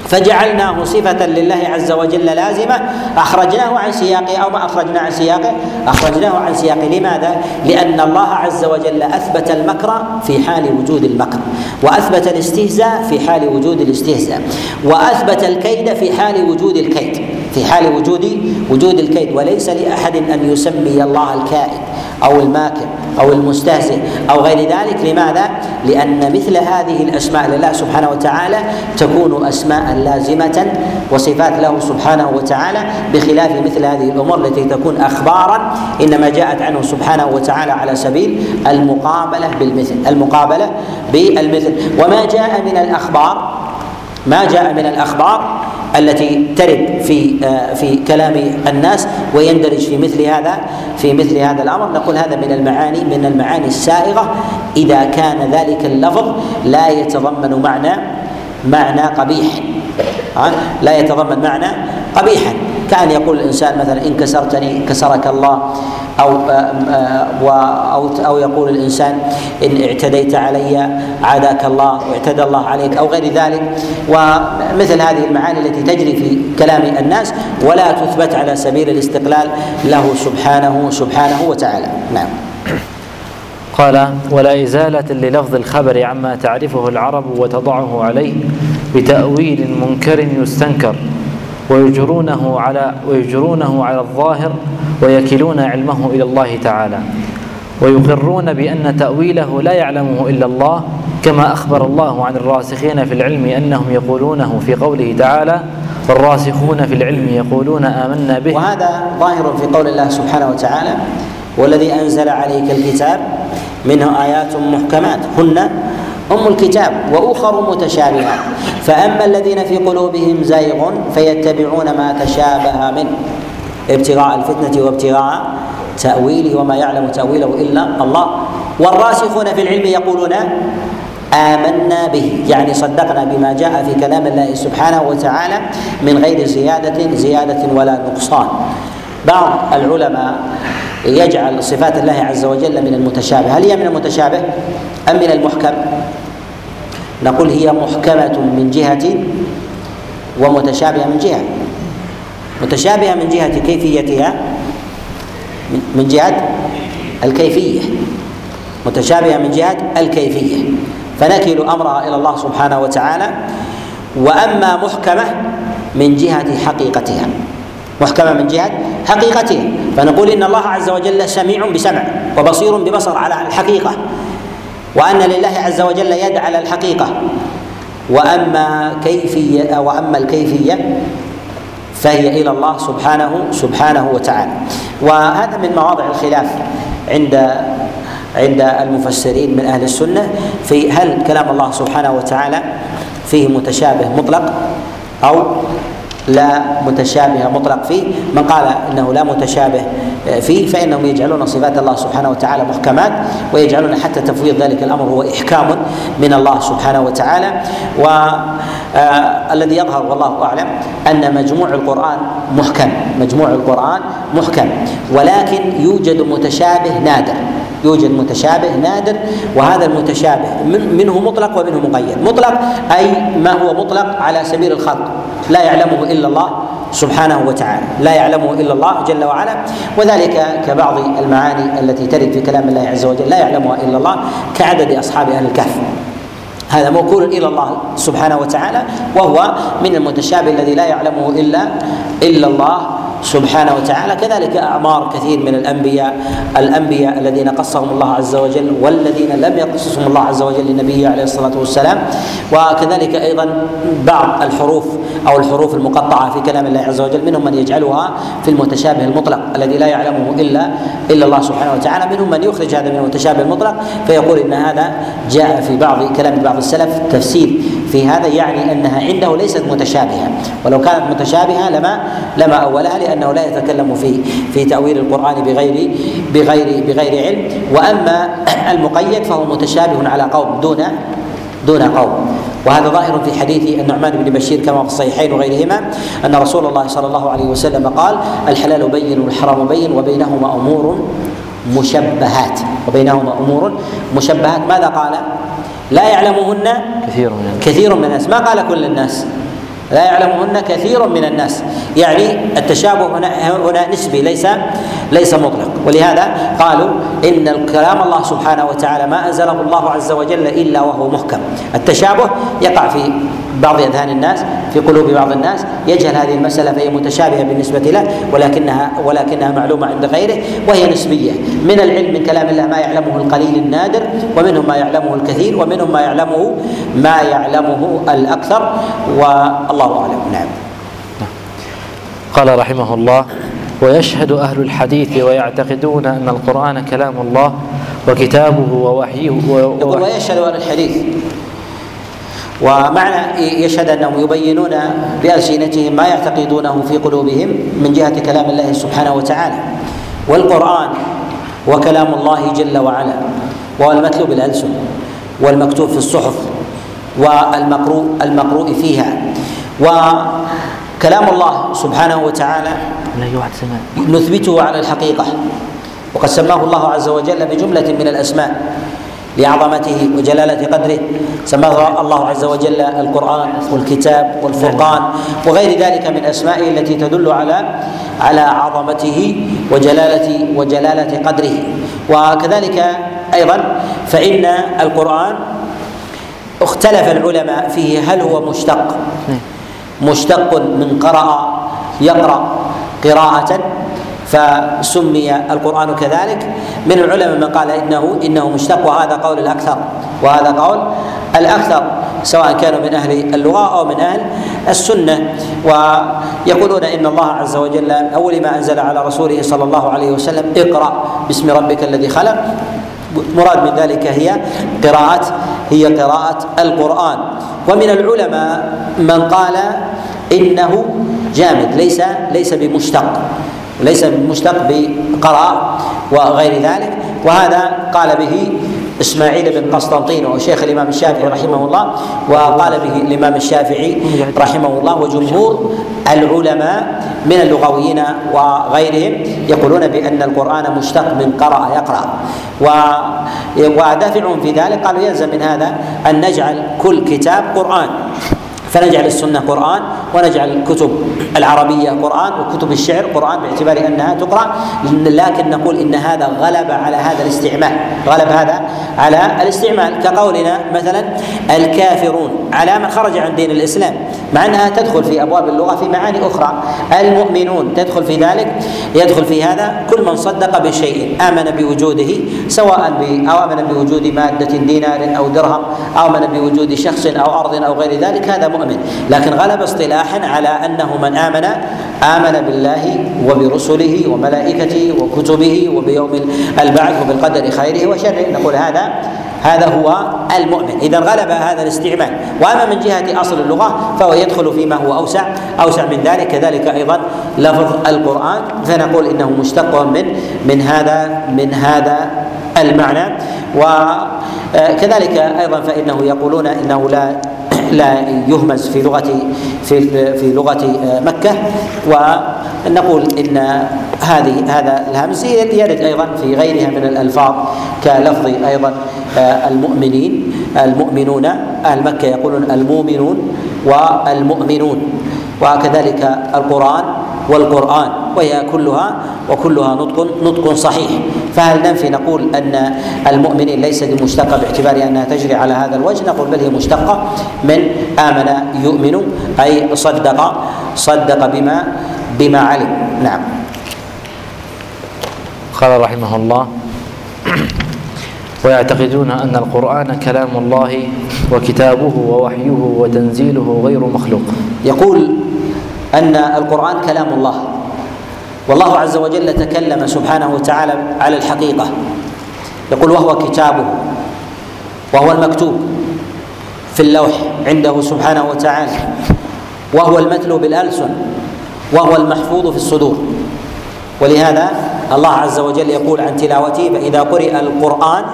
فجعلناه صفة لله عز وجل لازمة. أخرجناه عن سياقه. أو ما أخرجنا عن سياقه؟ أخرجناه عن سياقه. لماذا؟ لأن الله عز وجل أثبت المكر في حال وجود المكر وأثبت الاستهزاء في حال وجود الاستهزاء وأثبت الكيد في حال وجود الكيد في حال وجود وجود الكيد. وليس لأحد أن يسمي الله الكائد. أو الماكر أو المستهزئ أو غير ذلك لماذا؟ لأن مثل هذه الأسماء لله سبحانه وتعالى تكون أسماء لازمة وصفات له سبحانه وتعالى بخلاف مثل هذه الأمور التي تكون أخبارا إنما جاءت عنه سبحانه وتعالى على سبيل المقابلة بالمثل المقابلة بالمثل وما جاء من الأخبار ما جاء من الأخبار التي ترد في آه، في كلام الناس ويندرج في مثل هذا في مثل هذا الأمر. نقول هذا من المعاني من المعاني السائغة. إذا كان ذلك اللفظ لا يتضمن معنى معنى قبيح. لا يتضمن معنى قبيحا. كان يقول الإنسان مثلا إن كسرتني كسرك الله أو أو أو يقول الإنسان إن اعتديت علي عاداك الله واعتدى الله عليك أو غير ذلك. ومثل هذه المعاني التي تجري في كلام الناس ولا تثبت على سبيل الاستقلال له سبحانه سبحانه وتعالى. نعم. قال ولا إزالة للفظ الخبر عما تعرفه العرب وتضعه عليه بتأويل منكر يستنكر. ويجرونه على ويجرونه على الظاهر ويكلون علمه إلى الله تعالى. ويقرون بأن تأويله لا يعلمه إلا الله كما أخبر الله عن الراسخين في العلم أنهم يقولونه في قوله تعالى والراسخون في العلم يقولون آمنا به وهذا ظاهر في قول الله سبحانه وتعالى والذي أنزل عليك الكتاب منه آيات محكمات هن أم الكتاب وأخر متشابهات. فأما الذين في قلوبهم زيغ فيتبعون ما تشابه منه. ابتغاء الفتنة وابتغاء تأويله وما يعلم تأويله إلا الله. والراسخون في العلم يقولون آمنا به يعني صدقنا بما جاء في كلام الله سبحانه وتعالى من غير زيادة زيادة ولا نقصان. بعض العلماء يجعل صفات الله عز وجل من المتشابه. هل هي من المتشابه أم من المحكم؟ نقول هي محكمة من جهة ومتشابهة من جهة. متشابهة من جهة كيفيتها؟ من جهة الكيفية. متشابهة من جهة الكيفية. فنكل أمرها إلى الله سبحانه وتعالى. وأما محكمة من جهة حقيقتها. محكمة من جهة حقيقتها. فنقول إن الله عز وجل سميع بسمع وبصير ببصر على الحقيقة. وأن لله عز وجل يد على الحقيقة. وأما كيفية وأما الكيفية فهي إلى الله سبحانه سبحانه وتعالى. وهذا من مواضع الخلاف عند عند المفسرين من أهل السنة في هل كلام الله سبحانه وتعالى فيه متشابه مطلق أو لا متشابه مطلق فيه. من قال إنه لا متشابه فيه فإنهم يجعلون صفات الله سبحانه وتعالى محكمات ويجعلون حتى تفويض ذلك الأمر هو إحكام من الله سبحانه وتعالى. والذي آه يظهر والله أعلم أن مجموع القرآن محكم مجموع القرآن محكم ولكن يوجد متشابه نادر يوجد متشابه نادر وهذا المتشابه من منه مطلق ومنه مقيد. مطلق أي ما هو مطلق على سبيل الخلق لا يعلمه الا الله سبحانه وتعالى. لا يعلمه الا الله جل وعلا. وذلك كبعض المعاني التي ترد في كلام الله عز وجل. لا يعلمها الا الله كعدد أصحاب أهل الكهف. هذا موكول إلى الله سبحانه وتعالى وهو من المتشابه الذي لا يعلمه إلا إلا الله سبحانه وتعالى. كذلك أعمار كثير من الأنبياء الأنبياء الذين قصهم الله عز وجل والذين لم يقصصهم الله عز وجل لنبيه عليه الصلاة والسلام. وكذلك أيضا بعض الحروف أو الحروف المقطعة في كلام الله عز وجل منهم من يجعلها في المتشابه المطلق الذي لا يعلمه إلا إلا الله سبحانه وتعالى. منهم من يخرج هذا من المتشابه المطلق فيقول إن هذا جاء في بعض كلام بعض السلف تفسير في هذا يعني أنها عنده ليست متشابهة ولو كانت متشابهة لما لما أولها لأنه لا يتكلم في في تأويل القرآن بغير بغير بغير علم. وأما المقيد فهو متشابه على قوم دون دون قوم. وهذا ظاهر في حديث النعمان بن بشير كما في الصحيحين وغيرهما أن رسول الله صلى الله عليه وسلم قال الحلال بين والحرام بين وبينهما أمور مشبهات. وبينهما أمور مشبهات. ماذا قال؟ لا يعلمهن كثير من الناس. كثير من الناس. ما قال كل الناس. لا يعلمهن كثير من الناس. يعني التشابه هنا هنا نسبي ليس ليس مطلق. ولهذا قالوا إن كلام الله سبحانه وتعالى ما أنزله الله عز وجل إلا وهو محكم. التشابه يقع في بعض أذهان الناس في قلوب بعض الناس يجهل هذه المسألة فهي متشابهة بالنسبة له ولكنها ولكنها معلومة عند غيره وهي نسبية. من العلم من كلام الله ما يعلمه القليل النادر ومنهم ما يعلمه الكثير ومنهم ما يعلمه ما يعلمه الأكثر والله أعلم. نعم. قال رحمه الله ويشهد أهل الحديث ويعتقدون أن القرآن كلام الله وكتابه ووحيه يقول ويشهد أهل الحديث. ومعنى يشهد أنهم يبينون بألسنتهم ما يعتقدونه في قلوبهم من جهة كلام الله سبحانه وتعالى. والقرآن وكلام الله جل وعلا وهو المتلو بالألسن والمكتوب في الصحف والمقروء المقروء فيها. وكلام الله سبحانه وتعالى نثبته على الحقيقة. وقد سماه الله عز وجل بجملة من الأسماء. لعظمته وجلالة قدره. سماه الله عز وجل القرآن والكتاب والفرقان وغير ذلك من أسمائه التي تدل على على عظمته وجلالة وجلالة قدره. وكذلك أيضا فإن القرآن اختلف العلماء فيه هل هو مشتق. مشتق من قرأ يقرأ قراءة فسمي القرآن كذلك. من العلماء من قال إنه إنه مشتق وهذا قول الأكثر. وهذا قول الأكثر سواء كانوا من أهل اللغة أو من أهل السنة. ويقولون إن الله عز وجل أول ما أنزل على رسوله صلى الله عليه وسلم اقرأ باسم ربك الذي خلق. مراد من ذلك هي قراءة هي قراءة القرآن. ومن العلماء من قال إنه جامد ليس ليس بمشتق. ليس بمشتق بقراء وغير ذلك. وهذا قال به إسماعيل بن قسطنطين وشيخ الإمام الشافعي رحمه الله وقال به الإمام الشافعي رحمه الله وجمهور العلماء من اللغويين وغيرهم يقولون بأن القرآن مشتق من قرأ يقرأ. ودافعهم في ذلك قالوا يلزم من هذا أن نجعل كل كتاب قرآن. فنجعل السنة قرآن ونجعل الكتب العربية قرآن وكتب الشعر قرآن باعتبار أنها تقرأ لكن نقول إن هذا غلب على هذا الاستعمال غلب هذا على الاستعمال. كقولنا مثلا الكافرون على من خرج عن دين الإسلام مع أنها تدخل في أبواب اللغة في معاني أخرى. المؤمنون تدخل في ذلك يدخل في هذا كل من صدق بشيء آمن بوجوده سواء أو آمن بوجود مادة دينار أو درهم أو آمن بوجود شخص أو أرض أو غير ذلك. هذا مؤمن المؤمن لكن غلب اصطلاحا على أنه من آمن آمن بالله وبرسله وملائكته وكتبه وبيوم البعث وبالقدر خيره وشره. نقول هذا هذا هو المؤمن. إذا غلب هذا الاستعمال. وأما من جهة أصل اللغة فهو يدخل فيما هو أوسع أوسع من ذلك. كذلك أيضا لفظ القرآن. فنقول إنه مشتق من من هذا من هذا المعنى. وكذلك أيضا فإنه يقولون إنه لا لا يهمز في لغة في في لغة مكة. ونقول إن هذه هذا الهمز يرد أيضا في غيرها من الألفاظ كلفظ أيضا المؤمنين. المؤمنون أهل مكة يقولون المؤمنون والمؤمنون وكذلك القرآن والقرآن. وهي كلها وكلها نطق نطق صحيح. فهل ننفي نقول أن المؤمنين ليست مشتقه باعتبار أنها تجري على هذا الوجه؟ نقول بل هي مشتقة من آمن يؤمن أي صدق صدق بما بما علم. نعم. قال رحمه الله ويعتقدون أن القرآن كلام الله وكتابه ووحيه وتنزيله غير مخلوق. يقول أن القرآن كلام الله. والله عز وجل تكلم سبحانه وتعالى على الحقيقة. يقول وهو كتابه وهو المكتوب في اللوح عنده سبحانه وتعالى. وهو المتلو بالألسن وهو المحفوظ في الصدور. ولهذا الله عز وجل يقول عن تلاوته فإذا قرئ القرآن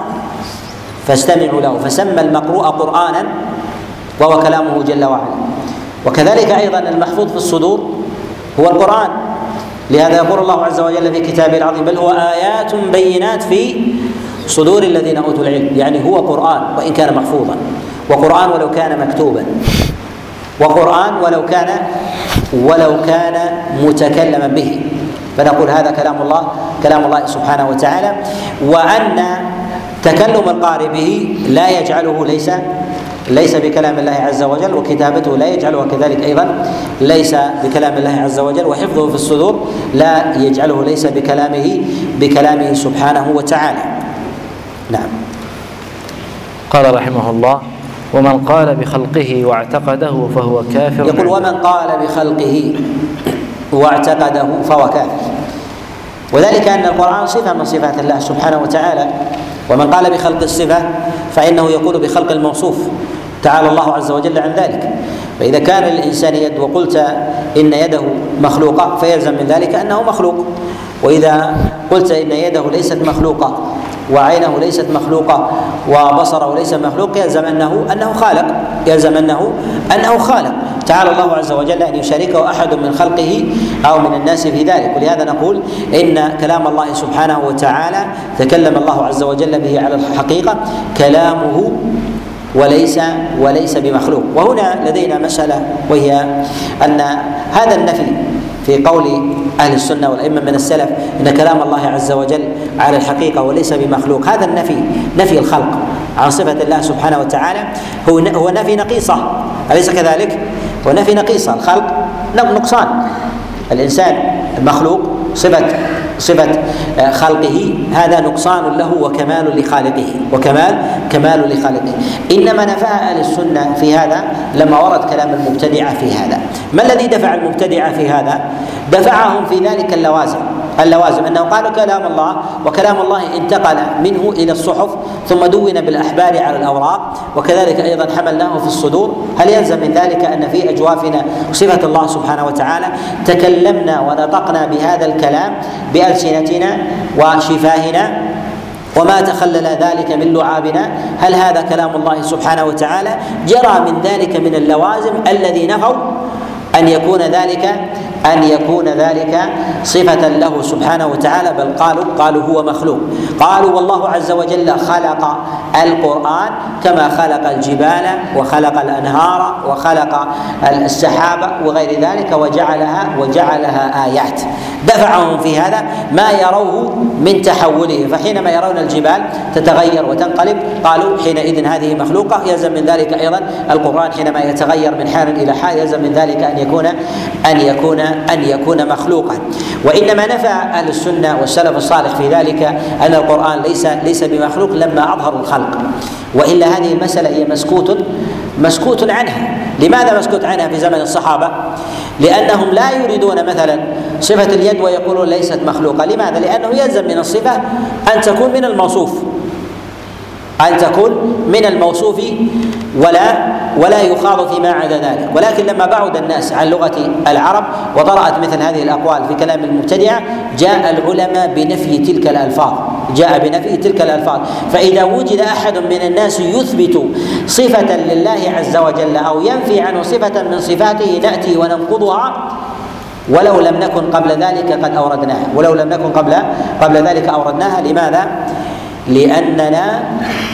فاستمعوا له. فسمى المقروء قرآنا وهو كلامه جل وعلا. وكذلك أيضا المحفوظ في الصدور هو القرآن. لهذا يقول الله عز وجل في كتابه العظيم بل هو آيات بينات في صدور الذين أوتوا العلم. يعني هو قرآن وإن كان محفوظا. وقرآن ولو كان مكتوبا. وقرآن ولو كان ولو كان متكلما به. فنقول هذا كلام الله كلام الله سبحانه وتعالى. وأن تكلم القارئ به لا يجعله ليس ليس بكلام الله عز وجل وكتابته لا يجعلها كذلك أيضا. ليس بكلام الله عز وجل وحفظه في الصدور لا يجعله ليس بكلامه بكلامه سبحانه وتعالى. نعم. قال رحمه الله ومن قال بخلقه واعتقده فهو كافر. يقول ومن قال بخلقه واعتقده فهو كافر. وذلك أن القرآن صفة من صفات الله سبحانه وتعالى. ومن قال بخلق الصفة فإنه يقول بخلق الموصوف. تعالى الله عز وجل عن ذلك. فإذا كان للإنسان يد وقلت إن يده مخلوقة فيلزم من ذلك أنه مخلوق. وإذا قلت إن يده ليست مخلوقة وعينه ليست مخلوقة وبصره ليس مخلوق يلزم أنه أنه خالق. يلزم أنه أنه خالق. تعالى الله عز وجل أن يشاركه أحد من خلقه أو من الناس في ذلك. ولهذا نقول إن كلام الله سبحانه وتعالى تكلم الله عز وجل به على الحقيقة كلامه وليس وليس بمخلوق. وهنا لدينا مسألة وهي أن هذا النفي في قول أهل السنة والأئمة من السلف إن كلام الله عز وجل على الحقيقة وليس بمخلوق. هذا النفي نفي الخلق عن صفة الله سبحانه وتعالى. هو هو نفي نقيصة. أليس كذلك؟ هو نفي نقيصة. الخلق نقصان. الإنسان المخلوق صفة صفة آه، خلقه. هذا نقصان له وكمال لخالقه. وكمال كمال لخالقه. إنما نفاها أهل السنة في هذا لما ورد كلام المبتدعة في هذا. ما الذي دفع المبتدعة في هذا؟ دفعهم في ذلك اللوازم. اللوازم انه قالوا كلام الله وكلام الله انتقل منه إلى الصحف ثم دون بالاحبار على الأوراق وكذلك أيضا حملناه في الصدور. هل يلزم من ذلك أن في أجوافنا صفة الله سبحانه وتعالى؟ تكلمنا ونطقنا بهذا الكلام بألسنتنا وشفاهنا وما تخلل ذلك من لعابنا. هل هذا كلام الله سبحانه وتعالى؟ جرى من ذلك من اللوازم الذي نفوا أن يكون ذلك أن يكون ذلك صفة له سبحانه وتعالى بل قالوا قالوا هو مخلوق. قالوا والله عز وجل خلق القرآن كما خلق الجبال وخلق الأنهار وخلق السحاب وغير ذلك وجعلها وجعلها آيات. دفعهم في هذا ما يروه من تحوله. فحينما يرون الجبال تتغير وتنقلب قالوا حينئذ هذه مخلوقة يلزم من ذلك أيضا القرآن. حينما يتغير من حال إلى حال يلزم من ذلك أن يكون أن يكون أن يكون مخلوقا. وإنما نفى أهل السنة والسلف الصالح في ذلك أن القرآن ليس ليس بمخلوق لما اظهروا الخلق. وإلا هذه المسألة هي مسكوت مسكوت عنها. لماذا مسكوت عنها في زمن الصحابة؟ لأنهم لا يريدون مثلا صفة اليد ويقولون ليست مخلوقة. لماذا؟ لأنه يلزم من الصفة أن تكون من الموصوف. أن تكون من الموصوف ولا ولا يخاض فيما عدا ذلك. ولكن لما بعد الناس عن لغة العرب وطرأت مثل هذه الأقوال في كلام المبتدعة جاء العلماء بنفي تلك الألفاظ. جاء بنفي تلك الألفاظ. فإذا وجد أحد من الناس يثبت صفة لله عز وجل أو ينفي عنه صفة من صفاته نأتي وننقضها ولو لم نكن قبل ذلك قد أوردناها. ولو لم نكن قبل قبل ذلك أوردناها. لماذا؟ لأننا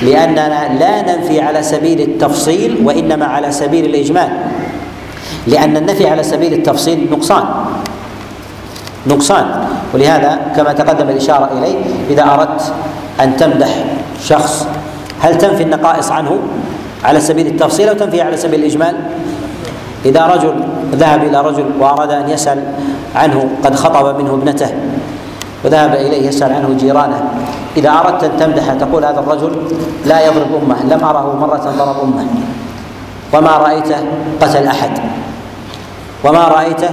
لأننا لا ننفي على سبيل التفصيل وإنما على سبيل الإجمال. لأن النفي على سبيل التفصيل نقصان. نقصان. ولهذا كما تقدم الإشارة إليه إذا أردت أن تمدح شخص هل تنفي النقائص عنه على سبيل التفصيل أو تنفي على سبيل الإجمال؟ إذا رجل ذهب إلى رجل وأراد أن يسأل عنه قد خطب منه ابنته وذهب إليه يسأل عنه جيرانه. إذا أردت أن تمدحه تقول هذا الرجل لا يضرب أمه لم أره مرة ضرب أمه. وما رأيته قتل أحد. وما رأيته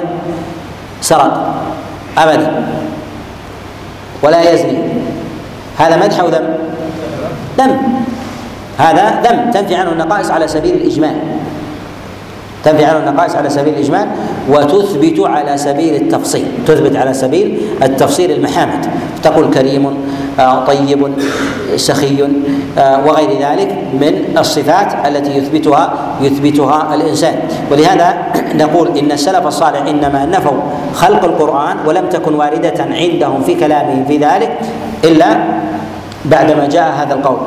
سرق. أبدا. ولا يزني. هذا مدح أو ذم؟ ذم. هذا ذم. تنفي عنه النقائص على سبيل الإجمال. تنفي عنه النقائص على سبيل الإجمال وتثبت على سبيل التفصيل. تثبت على سبيل التفصيل المحامد. تقول كريم آه، طيب سخي آه، وغير ذلك من الصفات التي يثبتها يثبتها الإنسان. ولهذا نقول إن السلف الصالح إنما نفوا خلق القرآن ولم تكن واردة عندهم في كلامهم في ذلك إلا بعدما جاء هذا القول.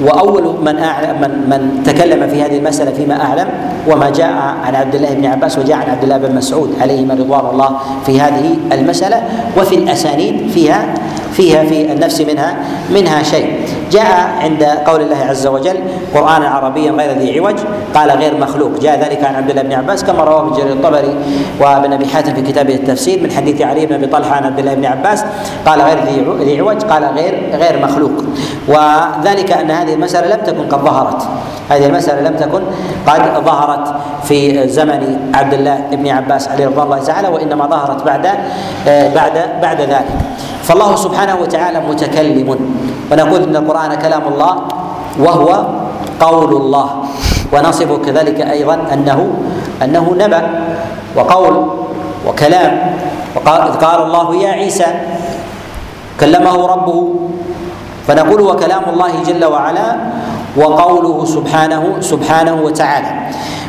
وأول من أعلم من من تكلم في هذه المسألة فيما أعلم وما جاء عن عبد الله بن عباس وجاء عن عبد الله بن مسعود عليهما رضوان الله في هذه المسألة وفي الأسانيد فيها فيها في النفس منها منها شيء. جاء عند قول الله عز وجل قرآنا عربيا غير ذي عوج قال غير مخلوق. جاء ذلك عن عبد الله بن عباس كما رواه ابن جرير الطبري وابن أبي حاتم في كتابه التفسير من حديث علي بن أبي طلحة عن عبد الله بن عباس قال غير ذي عوج قال غير غير مخلوق. وذلك أن هذه المسألة لم تكن قد ظهرت. هذه المسألة لم تكن قد ظهرت في زمن عبد الله بن عباس عليه رضوان الله تعالى وإنما ظهرت بعد بعد بعد ذلك. فالله سبحانه وتعالى متكلم. ونقول إن القرآن كلام الله وهو قول الله. ونصف كذلك أيضا أنه أنه نبأ وقول وكلام. وقال قال الله يا عيسى كلمه ربه فنقول وكلام الله جل وعلا وقوله سبحانه سبحانه وتعالى.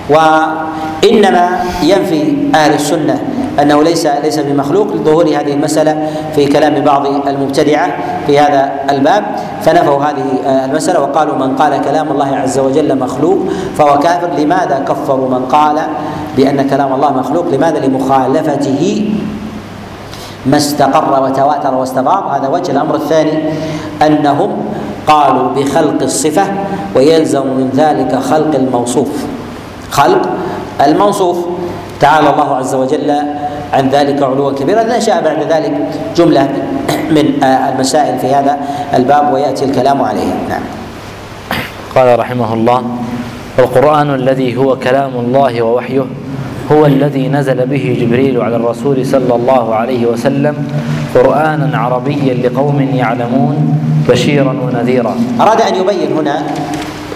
وإنما ينفي أهل السنة أنه ليس ليس بمخلوق لظهور هذه المسألة في كلام بعض المبتدعة في هذا الباب. فنفوا هذه المسألة وقالوا من قال كلام الله عز وجل مخلوق فهو كافر لماذا كفروا من قال بأن كلام الله مخلوق؟ لماذا؟ لمخالفته ما استقر وتواتر واستفاض هذا وجه الأمر الثاني أنهم قالوا بخلق الصفة ويلزم من ذلك خلق الموصوف. خلق الموصوف. تعالى الله عز وجل عن ذلك علوا كبيرا نشا بعد ذلك جملة من المسائل في هذا الباب ويأتي الكلام عليها نعم. قال رحمه الله القرآن الذي هو كلام الله ووحيه هو الذي نزل به جبريل على الرسول صلى الله عليه وسلم قرآنا عربيا لقوم يعلمون بشيرا ونذيرا. أراد أن يبين هنا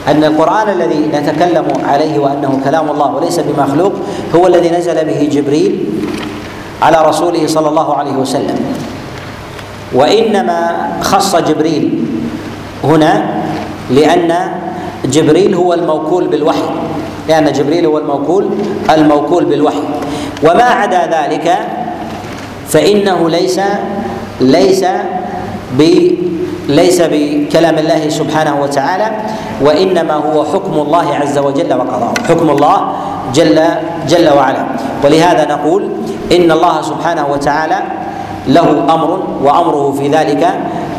أن القرآن الذي نتكلم عليه وأنه كلام الله وليس بمخلوق هو الذي نزل به جبريل على رسوله صلى الله عليه وسلم. وإنما خص جبريل هنا لأن جبريل هو الموكول بالوحي. لأن جبريل هو الموكول الموكول بالوحي. وما عدا ذلك فإنه ليس ليس ب ليس بكلام الله سبحانه وتعالى وإنما هو حكم الله عز وجل وقضاءه حكم الله جل جل وعلا. ولهذا نقول إن الله سبحانه وتعالى له أمر وأمره في ذلك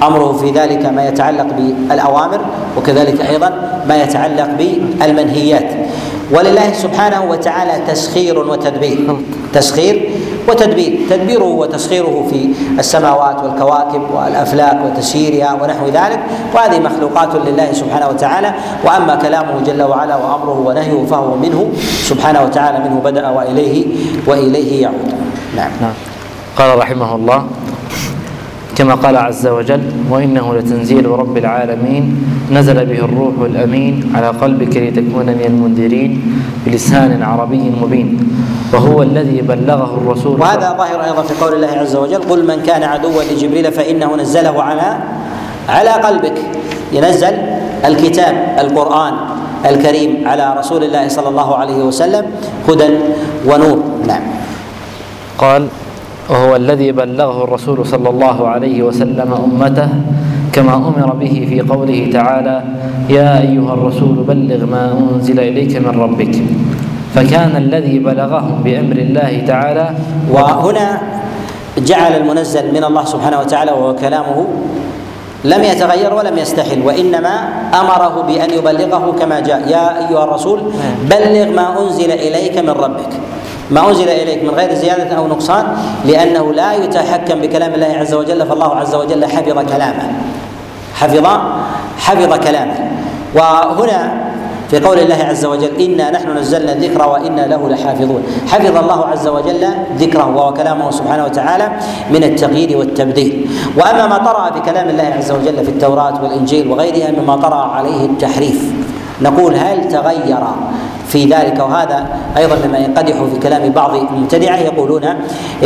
أمره في ذلك ما يتعلق بالأوامر وكذلك أيضا ما يتعلق بالمنهيات. ولله سبحانه وتعالى تسخير وتدبير. تسخير وتدبير. تدبيره وتسخيره في السماوات والكواكب والأفلاك وتسييرها ونحو ذلك. وهذه مخلوقات لله سبحانه وتعالى. وأما كلامه جل وعلا وأمره ونهيه فهو منه. سبحانه وتعالى منه بدأ وإليه وإليه يعود. نعم, نعم. قال رحمه الله كما قال عز وجل وإنه لتنزيل رب العالمين نزل به الروح الأمين على قلبك لتكون من المنذرين بلسان عربي مبين وهو الذي بلغه الرسول. وهذا ظاهر أيضا في قول الله عز وجل قل من كان عدوا لجبريل فإنه نزله على على قلبك. ينزل الكتاب القرآن الكريم على رسول الله صلى الله عليه وسلم هدى ونور. نعم. قال وهو الذي بلغه الرسول صلى الله عليه وسلم أمته كما أمر به في قوله تعالى يا أيها الرسول بلغ ما أنزل إليك من ربك فكان الذي بلغهم بأمر الله تعالى وهنا جعل المنزل من الله سبحانه وتعالى وهو كلامه لم يتغير ولم يستحل وإنما أمره بأن يبلغه كما جاء يا أيها الرسول بلغ ما أنزل إليك من ربك ما أنزل إليك من غير زيادة أو نقصان لأنه لا يتحكم بكلام الله عز وجل فالله عز وجل حفظ كلامه. حفظ حفظ كلامه. وهنا في قول الله عز وجل إنا نحن نزلنا الذكر وإنا له لحافظون. حفظ الله عز وجل ذكره وهو كلامه سبحانه وتعالى من التغيير والتبديل. وأما ما طرأ في كلام الله عز وجل في التوراة والإنجيل وغيرها مما طرأ عليه التحريف. نقول هل تغير في ذلك وهذا أيضا مما ينقدح في كلام بعض المبتدعه يقولون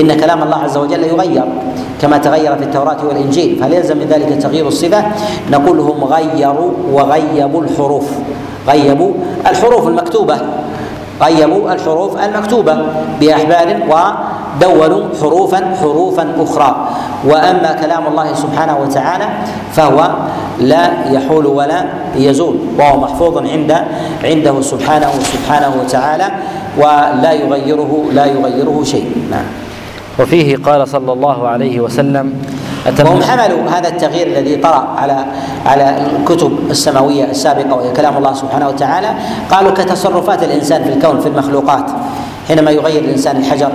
إن كلام الله عز وجل يغير كما تغير في التوراة والإنجيل فهل يلزم من ذلك تغيير الصفة؟ نقول هم غيروا وغيبوا الحروف غيبوا الحروف المكتوبة غيبوا الحروف المكتوبة باحبال ودونوا حروفا حروفا أخرى. وأما كلام الله سبحانه وتعالى فهو لا يحول ولا يزول. وهو محفوظ عند عنده سبحانه سبحانه وتعالى ولا يغيره لا يغيره شيء. نعم. وفيه قال صلى الله عليه وسلم وهم حملوا هذا التغيير الذي طرأ على على الكتب السماوية السابقة وهي كلام الله سبحانه وتعالى. قالوا كتصرفات الإنسان في الكون في المخلوقات. حينما يغير الإنسان الحجر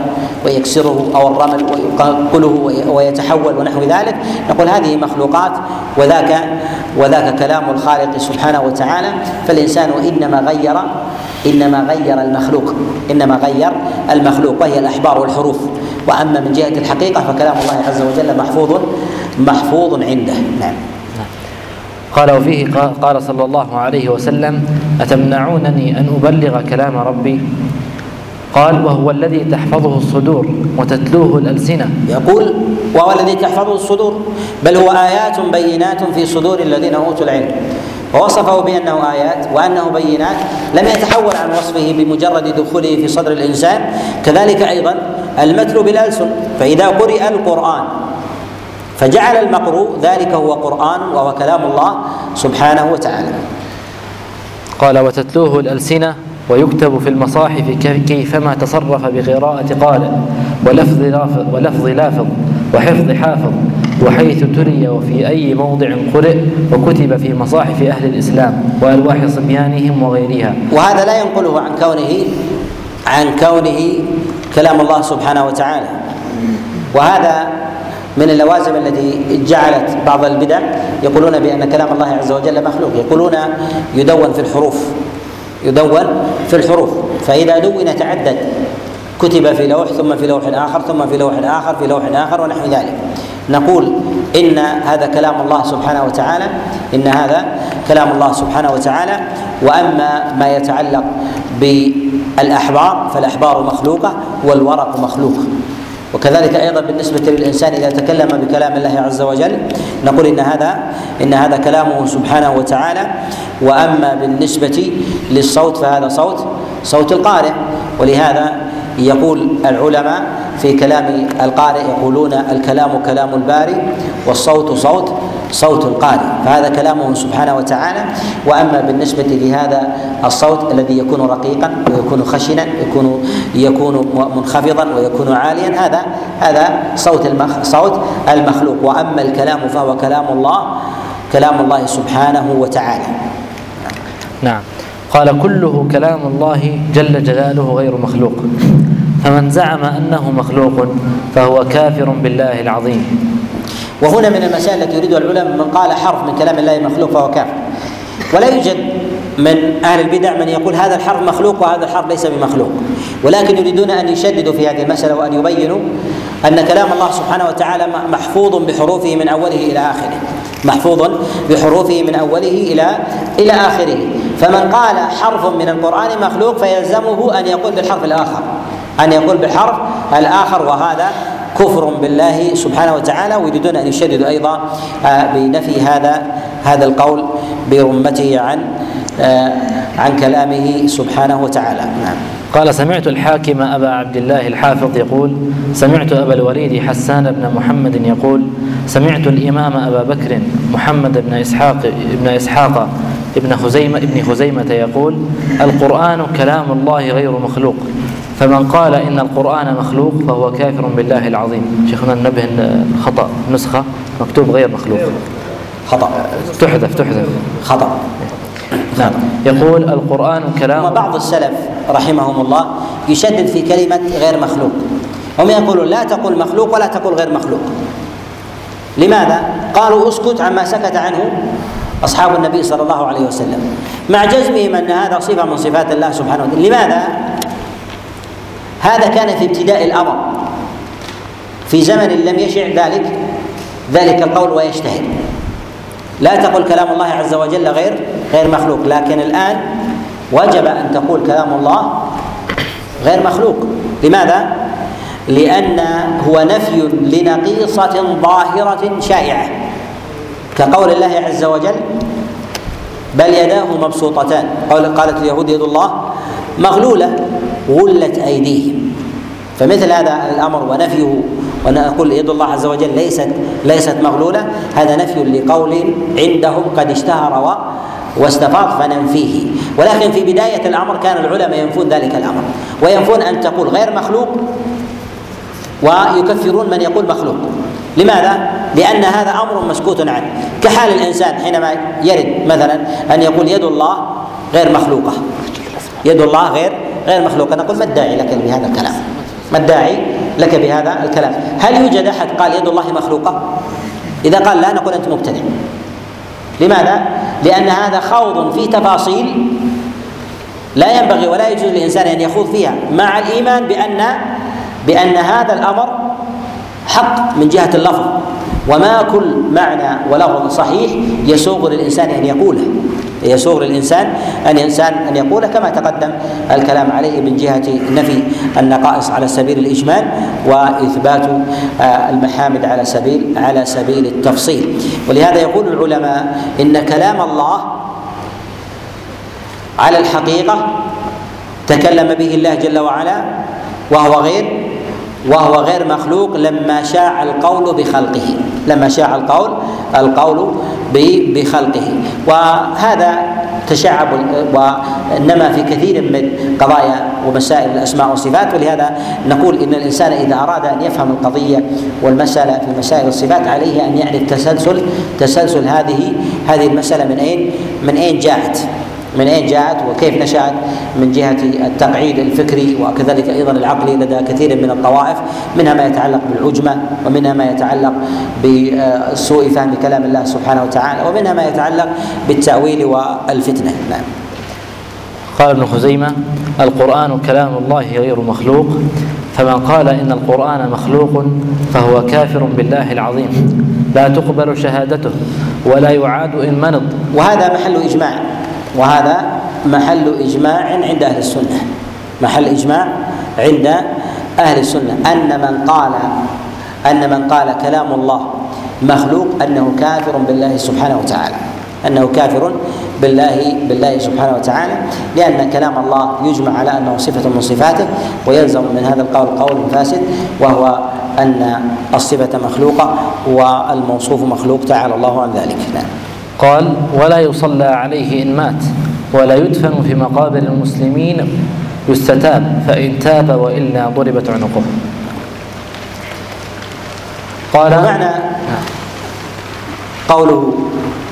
ويكسره أو الرمل ويقله ويتحول ونحو ذلك نقول هذه مخلوقات وذاك وذاك كلام الخالق سبحانه وتعالى. فالإنسان إنما غير إنما غير المخلوق. إنما غير المخلوق وهي الأحبار والحروف. وأما من جهة الحقيقة فكلام الله عز وجل محفوظ محفوظ عنده. نعم. قال وفيه قال صلى الله عليه وسلم أتمنعونني أن أبلغ كلام ربي؟ قال وهو الذي تحفظه الصدور وتتلوه الألسنة. يقول وهو الذي تحفظه الصدور. بل هو آيات بينات في صدور الذين أوتوا العلم. ووصفه بأنه آيات وأنه بينات لم يتحول عن وصفه بمجرد دخوله في صدر الإنسان. كذلك أيضا المتلو بالألسن. فإذا قرئ القرآن فجعل المقروء ذلك هو قرآن وهو كلام الله سبحانه وتعالى. قال وتتلوه الألسنة ويكتب في المصاحف كيفما تصرف بقراءة قال ولفظ لافظ ولفظ لافظ وحفظ حافظ وحيث تري وفي أي موضع قرئ وكتب في مصاحف أهل الإسلام وألواح صبيانهم وغيرها. وهذا لا ينقله عن كونه عن كونه كلام الله سبحانه وتعالى. وهذا من اللوازم التي جعلت بعض البدع يقولون بأن كلام الله عز وجل مخلوق يقولون يدون في الحروف. يدون في الحروف فإذا دون تعدد كتب في لوح ثم في لوح آخر ثم في لوح آخر في لوح آخر ونحو ذلك. نقول إن هذا كلام الله سبحانه وتعالى إن هذا كلام الله سبحانه وتعالى. وأما ما يتعلق بالأحبار فالأحبار مخلوقة والورق مخلوق. وكذلك أيضا بالنسبة للإنسان إذا تكلم بكلام الله عز وجل نقول إن هذا إن هذا كلامه سبحانه وتعالى. وأما بالنسبة للصوت فهذا صوت صوت القارئ. ولهذا يقول العلماء في كلام القارئ يقولون الكلام كلام الباري والصوت صوت. صوت القارئ فهذا كلامه سبحانه وتعالى. وأما بالنسبة لهذا الصوت الذي يكون رقيقا ويكون خشنا يكون يكون منخفضا ويكون عاليا هذا هذا صوت المخ صوت المخلوق. وأما الكلام فهو كلام الله كلام الله سبحانه وتعالى. نعم. قال كله كلام الله جل جلاله غير مخلوق. فمن زعم أنه مخلوق فهو كافر بالله العظيم. وهنا من المسائل التي يريدها العلماء من قال حرف من كلام الله مخلوق فهو كافر ولا يوجد من أهل البدع من يقول هذا الحرف مخلوق وهذا الحرف ليس بمخلوق. ولكن يريدون أن يشددوا في هذه المسألة وأن يبينوا أن كلام الله سبحانه وتعالى محفوظ بحروفه من أوله إلى آخره. محفوظ بحروفه من أوله إلى إلى آخره. فمن قال حرف من القرآن مخلوق فيلزمه أن يقول بالحرف الآخر. أن يقول بالحرف الآخر وهذا كفر بالله سبحانه وتعالى ويريدون أن يشددوا أيضا آه، بنفي هذا هذا القول برمته عن آه، عن كلامه سبحانه وتعالى. نعم. قال سمعت الحاكم أبا عبد الله الحافظ يقول سمعت أبا الوليد حسان بن محمد يقول سمعت الإمام أبا بكر محمد بن إسحاق ابن إسحاق ابن خزيمة ابن خزيمة يقول القرآن كلام الله غير مخلوق. فمن قال إن القرآن مخلوق فهو كافر بالله العظيم. شيخنا ننبه خطأ نسخة مكتوب غير مخلوق. خطأ. تحذف تحذف. خطأ. نعم. يقول القرآن كلام بعض السلف رحمهم الله يشدد في كلمة غير مخلوق. هم يقولون لا تقول مخلوق ولا تقول غير مخلوق. لماذا؟ قالوا اسكت عما سكت عنه أصحاب النبي صلى الله عليه وسلم. مع جزمهم أن هذا صفة من صفات الله سبحانه وتعالى. لماذا؟ هذا كان في ابتداء الأمر. في زمن لم يشع ذلك ذلك القول ويجتهد. لا تقل كلام الله عز وجل غير غير مخلوق. لكن الآن وجب أن تقول كلام الله غير مخلوق. لماذا؟ لأن هو نفي لنقيصة ظاهرة شائعة. كقول الله عز وجل بل يداه مبسوطتان قالت اليهود يد الله مغلولة غلت أيديهم. فمثل هذا الأمر ونفيه ونقول يد الله عز وجل ليست ليست مغلولة. هذا نفي لقول عندهم قد اشتهر واستفاض فننفيه. ولكن في بداية الأمر كان العلماء ينفون ذلك الأمر. وينفون أن تقول غير مخلوق ويكفرون من يقول مخلوق. لماذا؟ لأن هذا أمر مسكوت عنه. كحال الإنسان حينما يرد مثلا أن يقول يد الله غير مخلوقة. يد الله غير غير مخلوقة نقول ما الداعي لك بهذا الكلام؟ ما الداعي لك بهذا الكلام؟ هل يوجد أحد قال يد الله مخلوقة؟ إذا قال لا نقول أنت مبتدع. لماذا؟ لأن هذا خوض في تفاصيل لا ينبغي ولا يجوز للإنسان أن يخوض فيها مع الإيمان بأن بأن هذا الأمر حق من جهة اللفظ. وما كل معنى ولفظ صحيح يسوغ للإنسان أن يقوله. يسوغ للإنسان أن إنسان أن يقول كما تقدم الكلام عليه من جهة نفي النقائص على سبيل الإجمال وإثبات آه، المحامد على سبيل على سبيل التفصيل. ولهذا يقول العلماء إن كلام الله على الحقيقة تكلم به الله جل وعلا وهو غير وهو غير مخلوق لما شاع القول بخلقه لما شاع القول القول بخلقه. وهذا تشعب ونما في كثير من قضايا ومسائل الأسماء والصفات ولهذا نقول إن الإنسان إذا أراد أن يفهم القضية والمسألة في مسائل الصفات عليه أن يعرف تسلسل تسلسل هذه هذه المسألة من اين من أين جاءت. من أين جاءت وكيف نشأت من جهة التقعيد الفكري وكذلك أيضا العقلي لدى كثير من الطوائف منها ما يتعلق بالعجمة ومنها ما يتعلق بسوء فهم كلام الله سبحانه وتعالى ومنها ما يتعلق بالتأويل والفتنة. نعم. قال ابن خزيمة القرآن كلام الله غير مخلوق فمن قال إن القرآن مخلوق فهو كافر بالله العظيم. لا تقبل شهادته ولا يعاد إن منض وهذا محل إجماع. وهذا محل إجماع عند أهل السنة. محل إجماع عند أهل السنة. أن من قال أن من قال كلام الله مخلوق أنه كافر بالله سبحانه وتعالى. أنه كافر بالله بالله سبحانه وتعالى. لأن كلام الله يجمع على أنه صفة من صفاته ويلزم من هذا القول قول فاسد وهو أن الصفة مخلوقة والموصوف مخلوق تعالى الله عن ذلك. نعم. قال ولا يصلى عليه إن مات ولا يدفن في مقابر المسلمين يستتاب فإن تاب وإلا ضربت عنقه. قال معنى قوله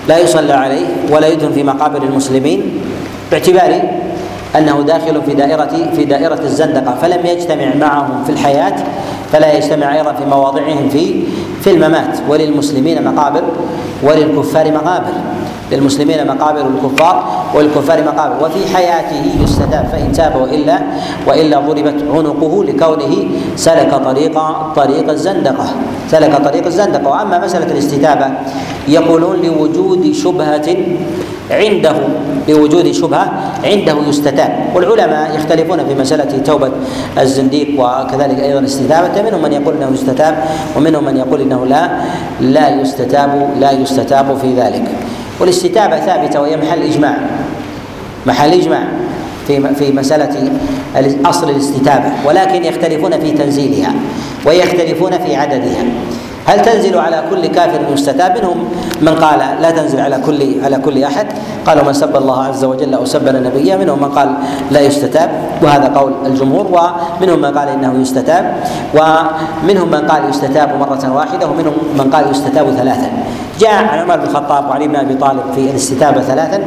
لا يصلى عليه ولا يدفن في مقابر المسلمين باعتبار أنه داخل في دائره في دائرة الزندقة فلم يجتمع معهم في الحياة فلا يجتمع أيضا في مواضعهم في في الممات. وللمسلمين مقابر وللكفار مقابر. للمسلمين مقابر الكفار وللكفار مقابر. وفي حياته يستتاب فإن تاب والا وإلا ضربت عنقه لكونه سلك طريق طريق الزندقة. سلك طريق الزندقة. وأما مسألة الاستتابة يقولون لوجود شبهة عنده لوجود شبهة عنده يستتاب. والعلماء يختلفون في مسألة توبة الزنديق وكذلك أيضا استتابته. منهم من يقول إنه يستتاب ومنهم من يقول إنه لا لا يستتاب لا يستتاب في ذلك. والاستتابة ثابتة وهي محل إجماع. محل إجماع في في مسألة اصل الاستتابة. ولكن يختلفون في تنزيلها ويختلفون في عددها. هل تنزل على كل كافر يستتاب منهم؟ من قال لا تنزل على كل على كل أحد. قالوا من سب الله عز وجل أو سب نبيه منهم من قال لا يستتاب وهذا قول الجمهور. ومنهم من قال إنه يستتاب ومنهم من قال يستتاب مرة واحدة ومنهم من قال يستتاب ثلاثا. جاء عن عمر بن الخطاب وعلي بن أبي طالب في الاستتابة ثلاثا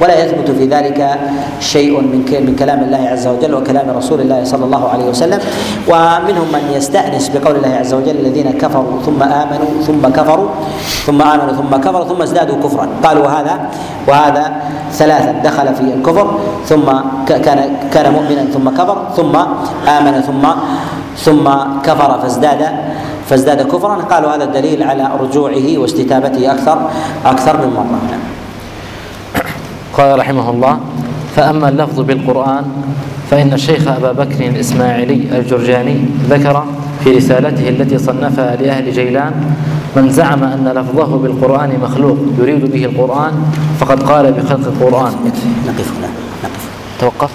ولا يثبت في ذلك شيء من من كلام الله عز وجل وكلام رسول الله صلى الله عليه وسلم. ومنهم من يستأنس بقول الله عز وجل الذين كفروا ثم آمنوا ثم كفروا ثم آمنوا ثم كفروا ثم ازدادوا كفرا. قالوا وهذا وهذا ثلاثا دخل في الكفر ثم كان كان مؤمنا ثم كفر ثم آمن ثم ثم كفر فازداد فازداد كفرا. قالوا هذا الدليل على رجوعه واستتابته أكثر أكثر من مرة. قال رحمه الله فأما اللفظ بالقرآن فإن الشيخ أبا بكر الإسماعيلي الجرجاني ذكر في رسالته التي صنفها لأهل جيلان من زعم أن لفظه بالقرآن مخلوق يريد به القرآن فقد قال بخلق القرآن. نقف هنا نقف توقف.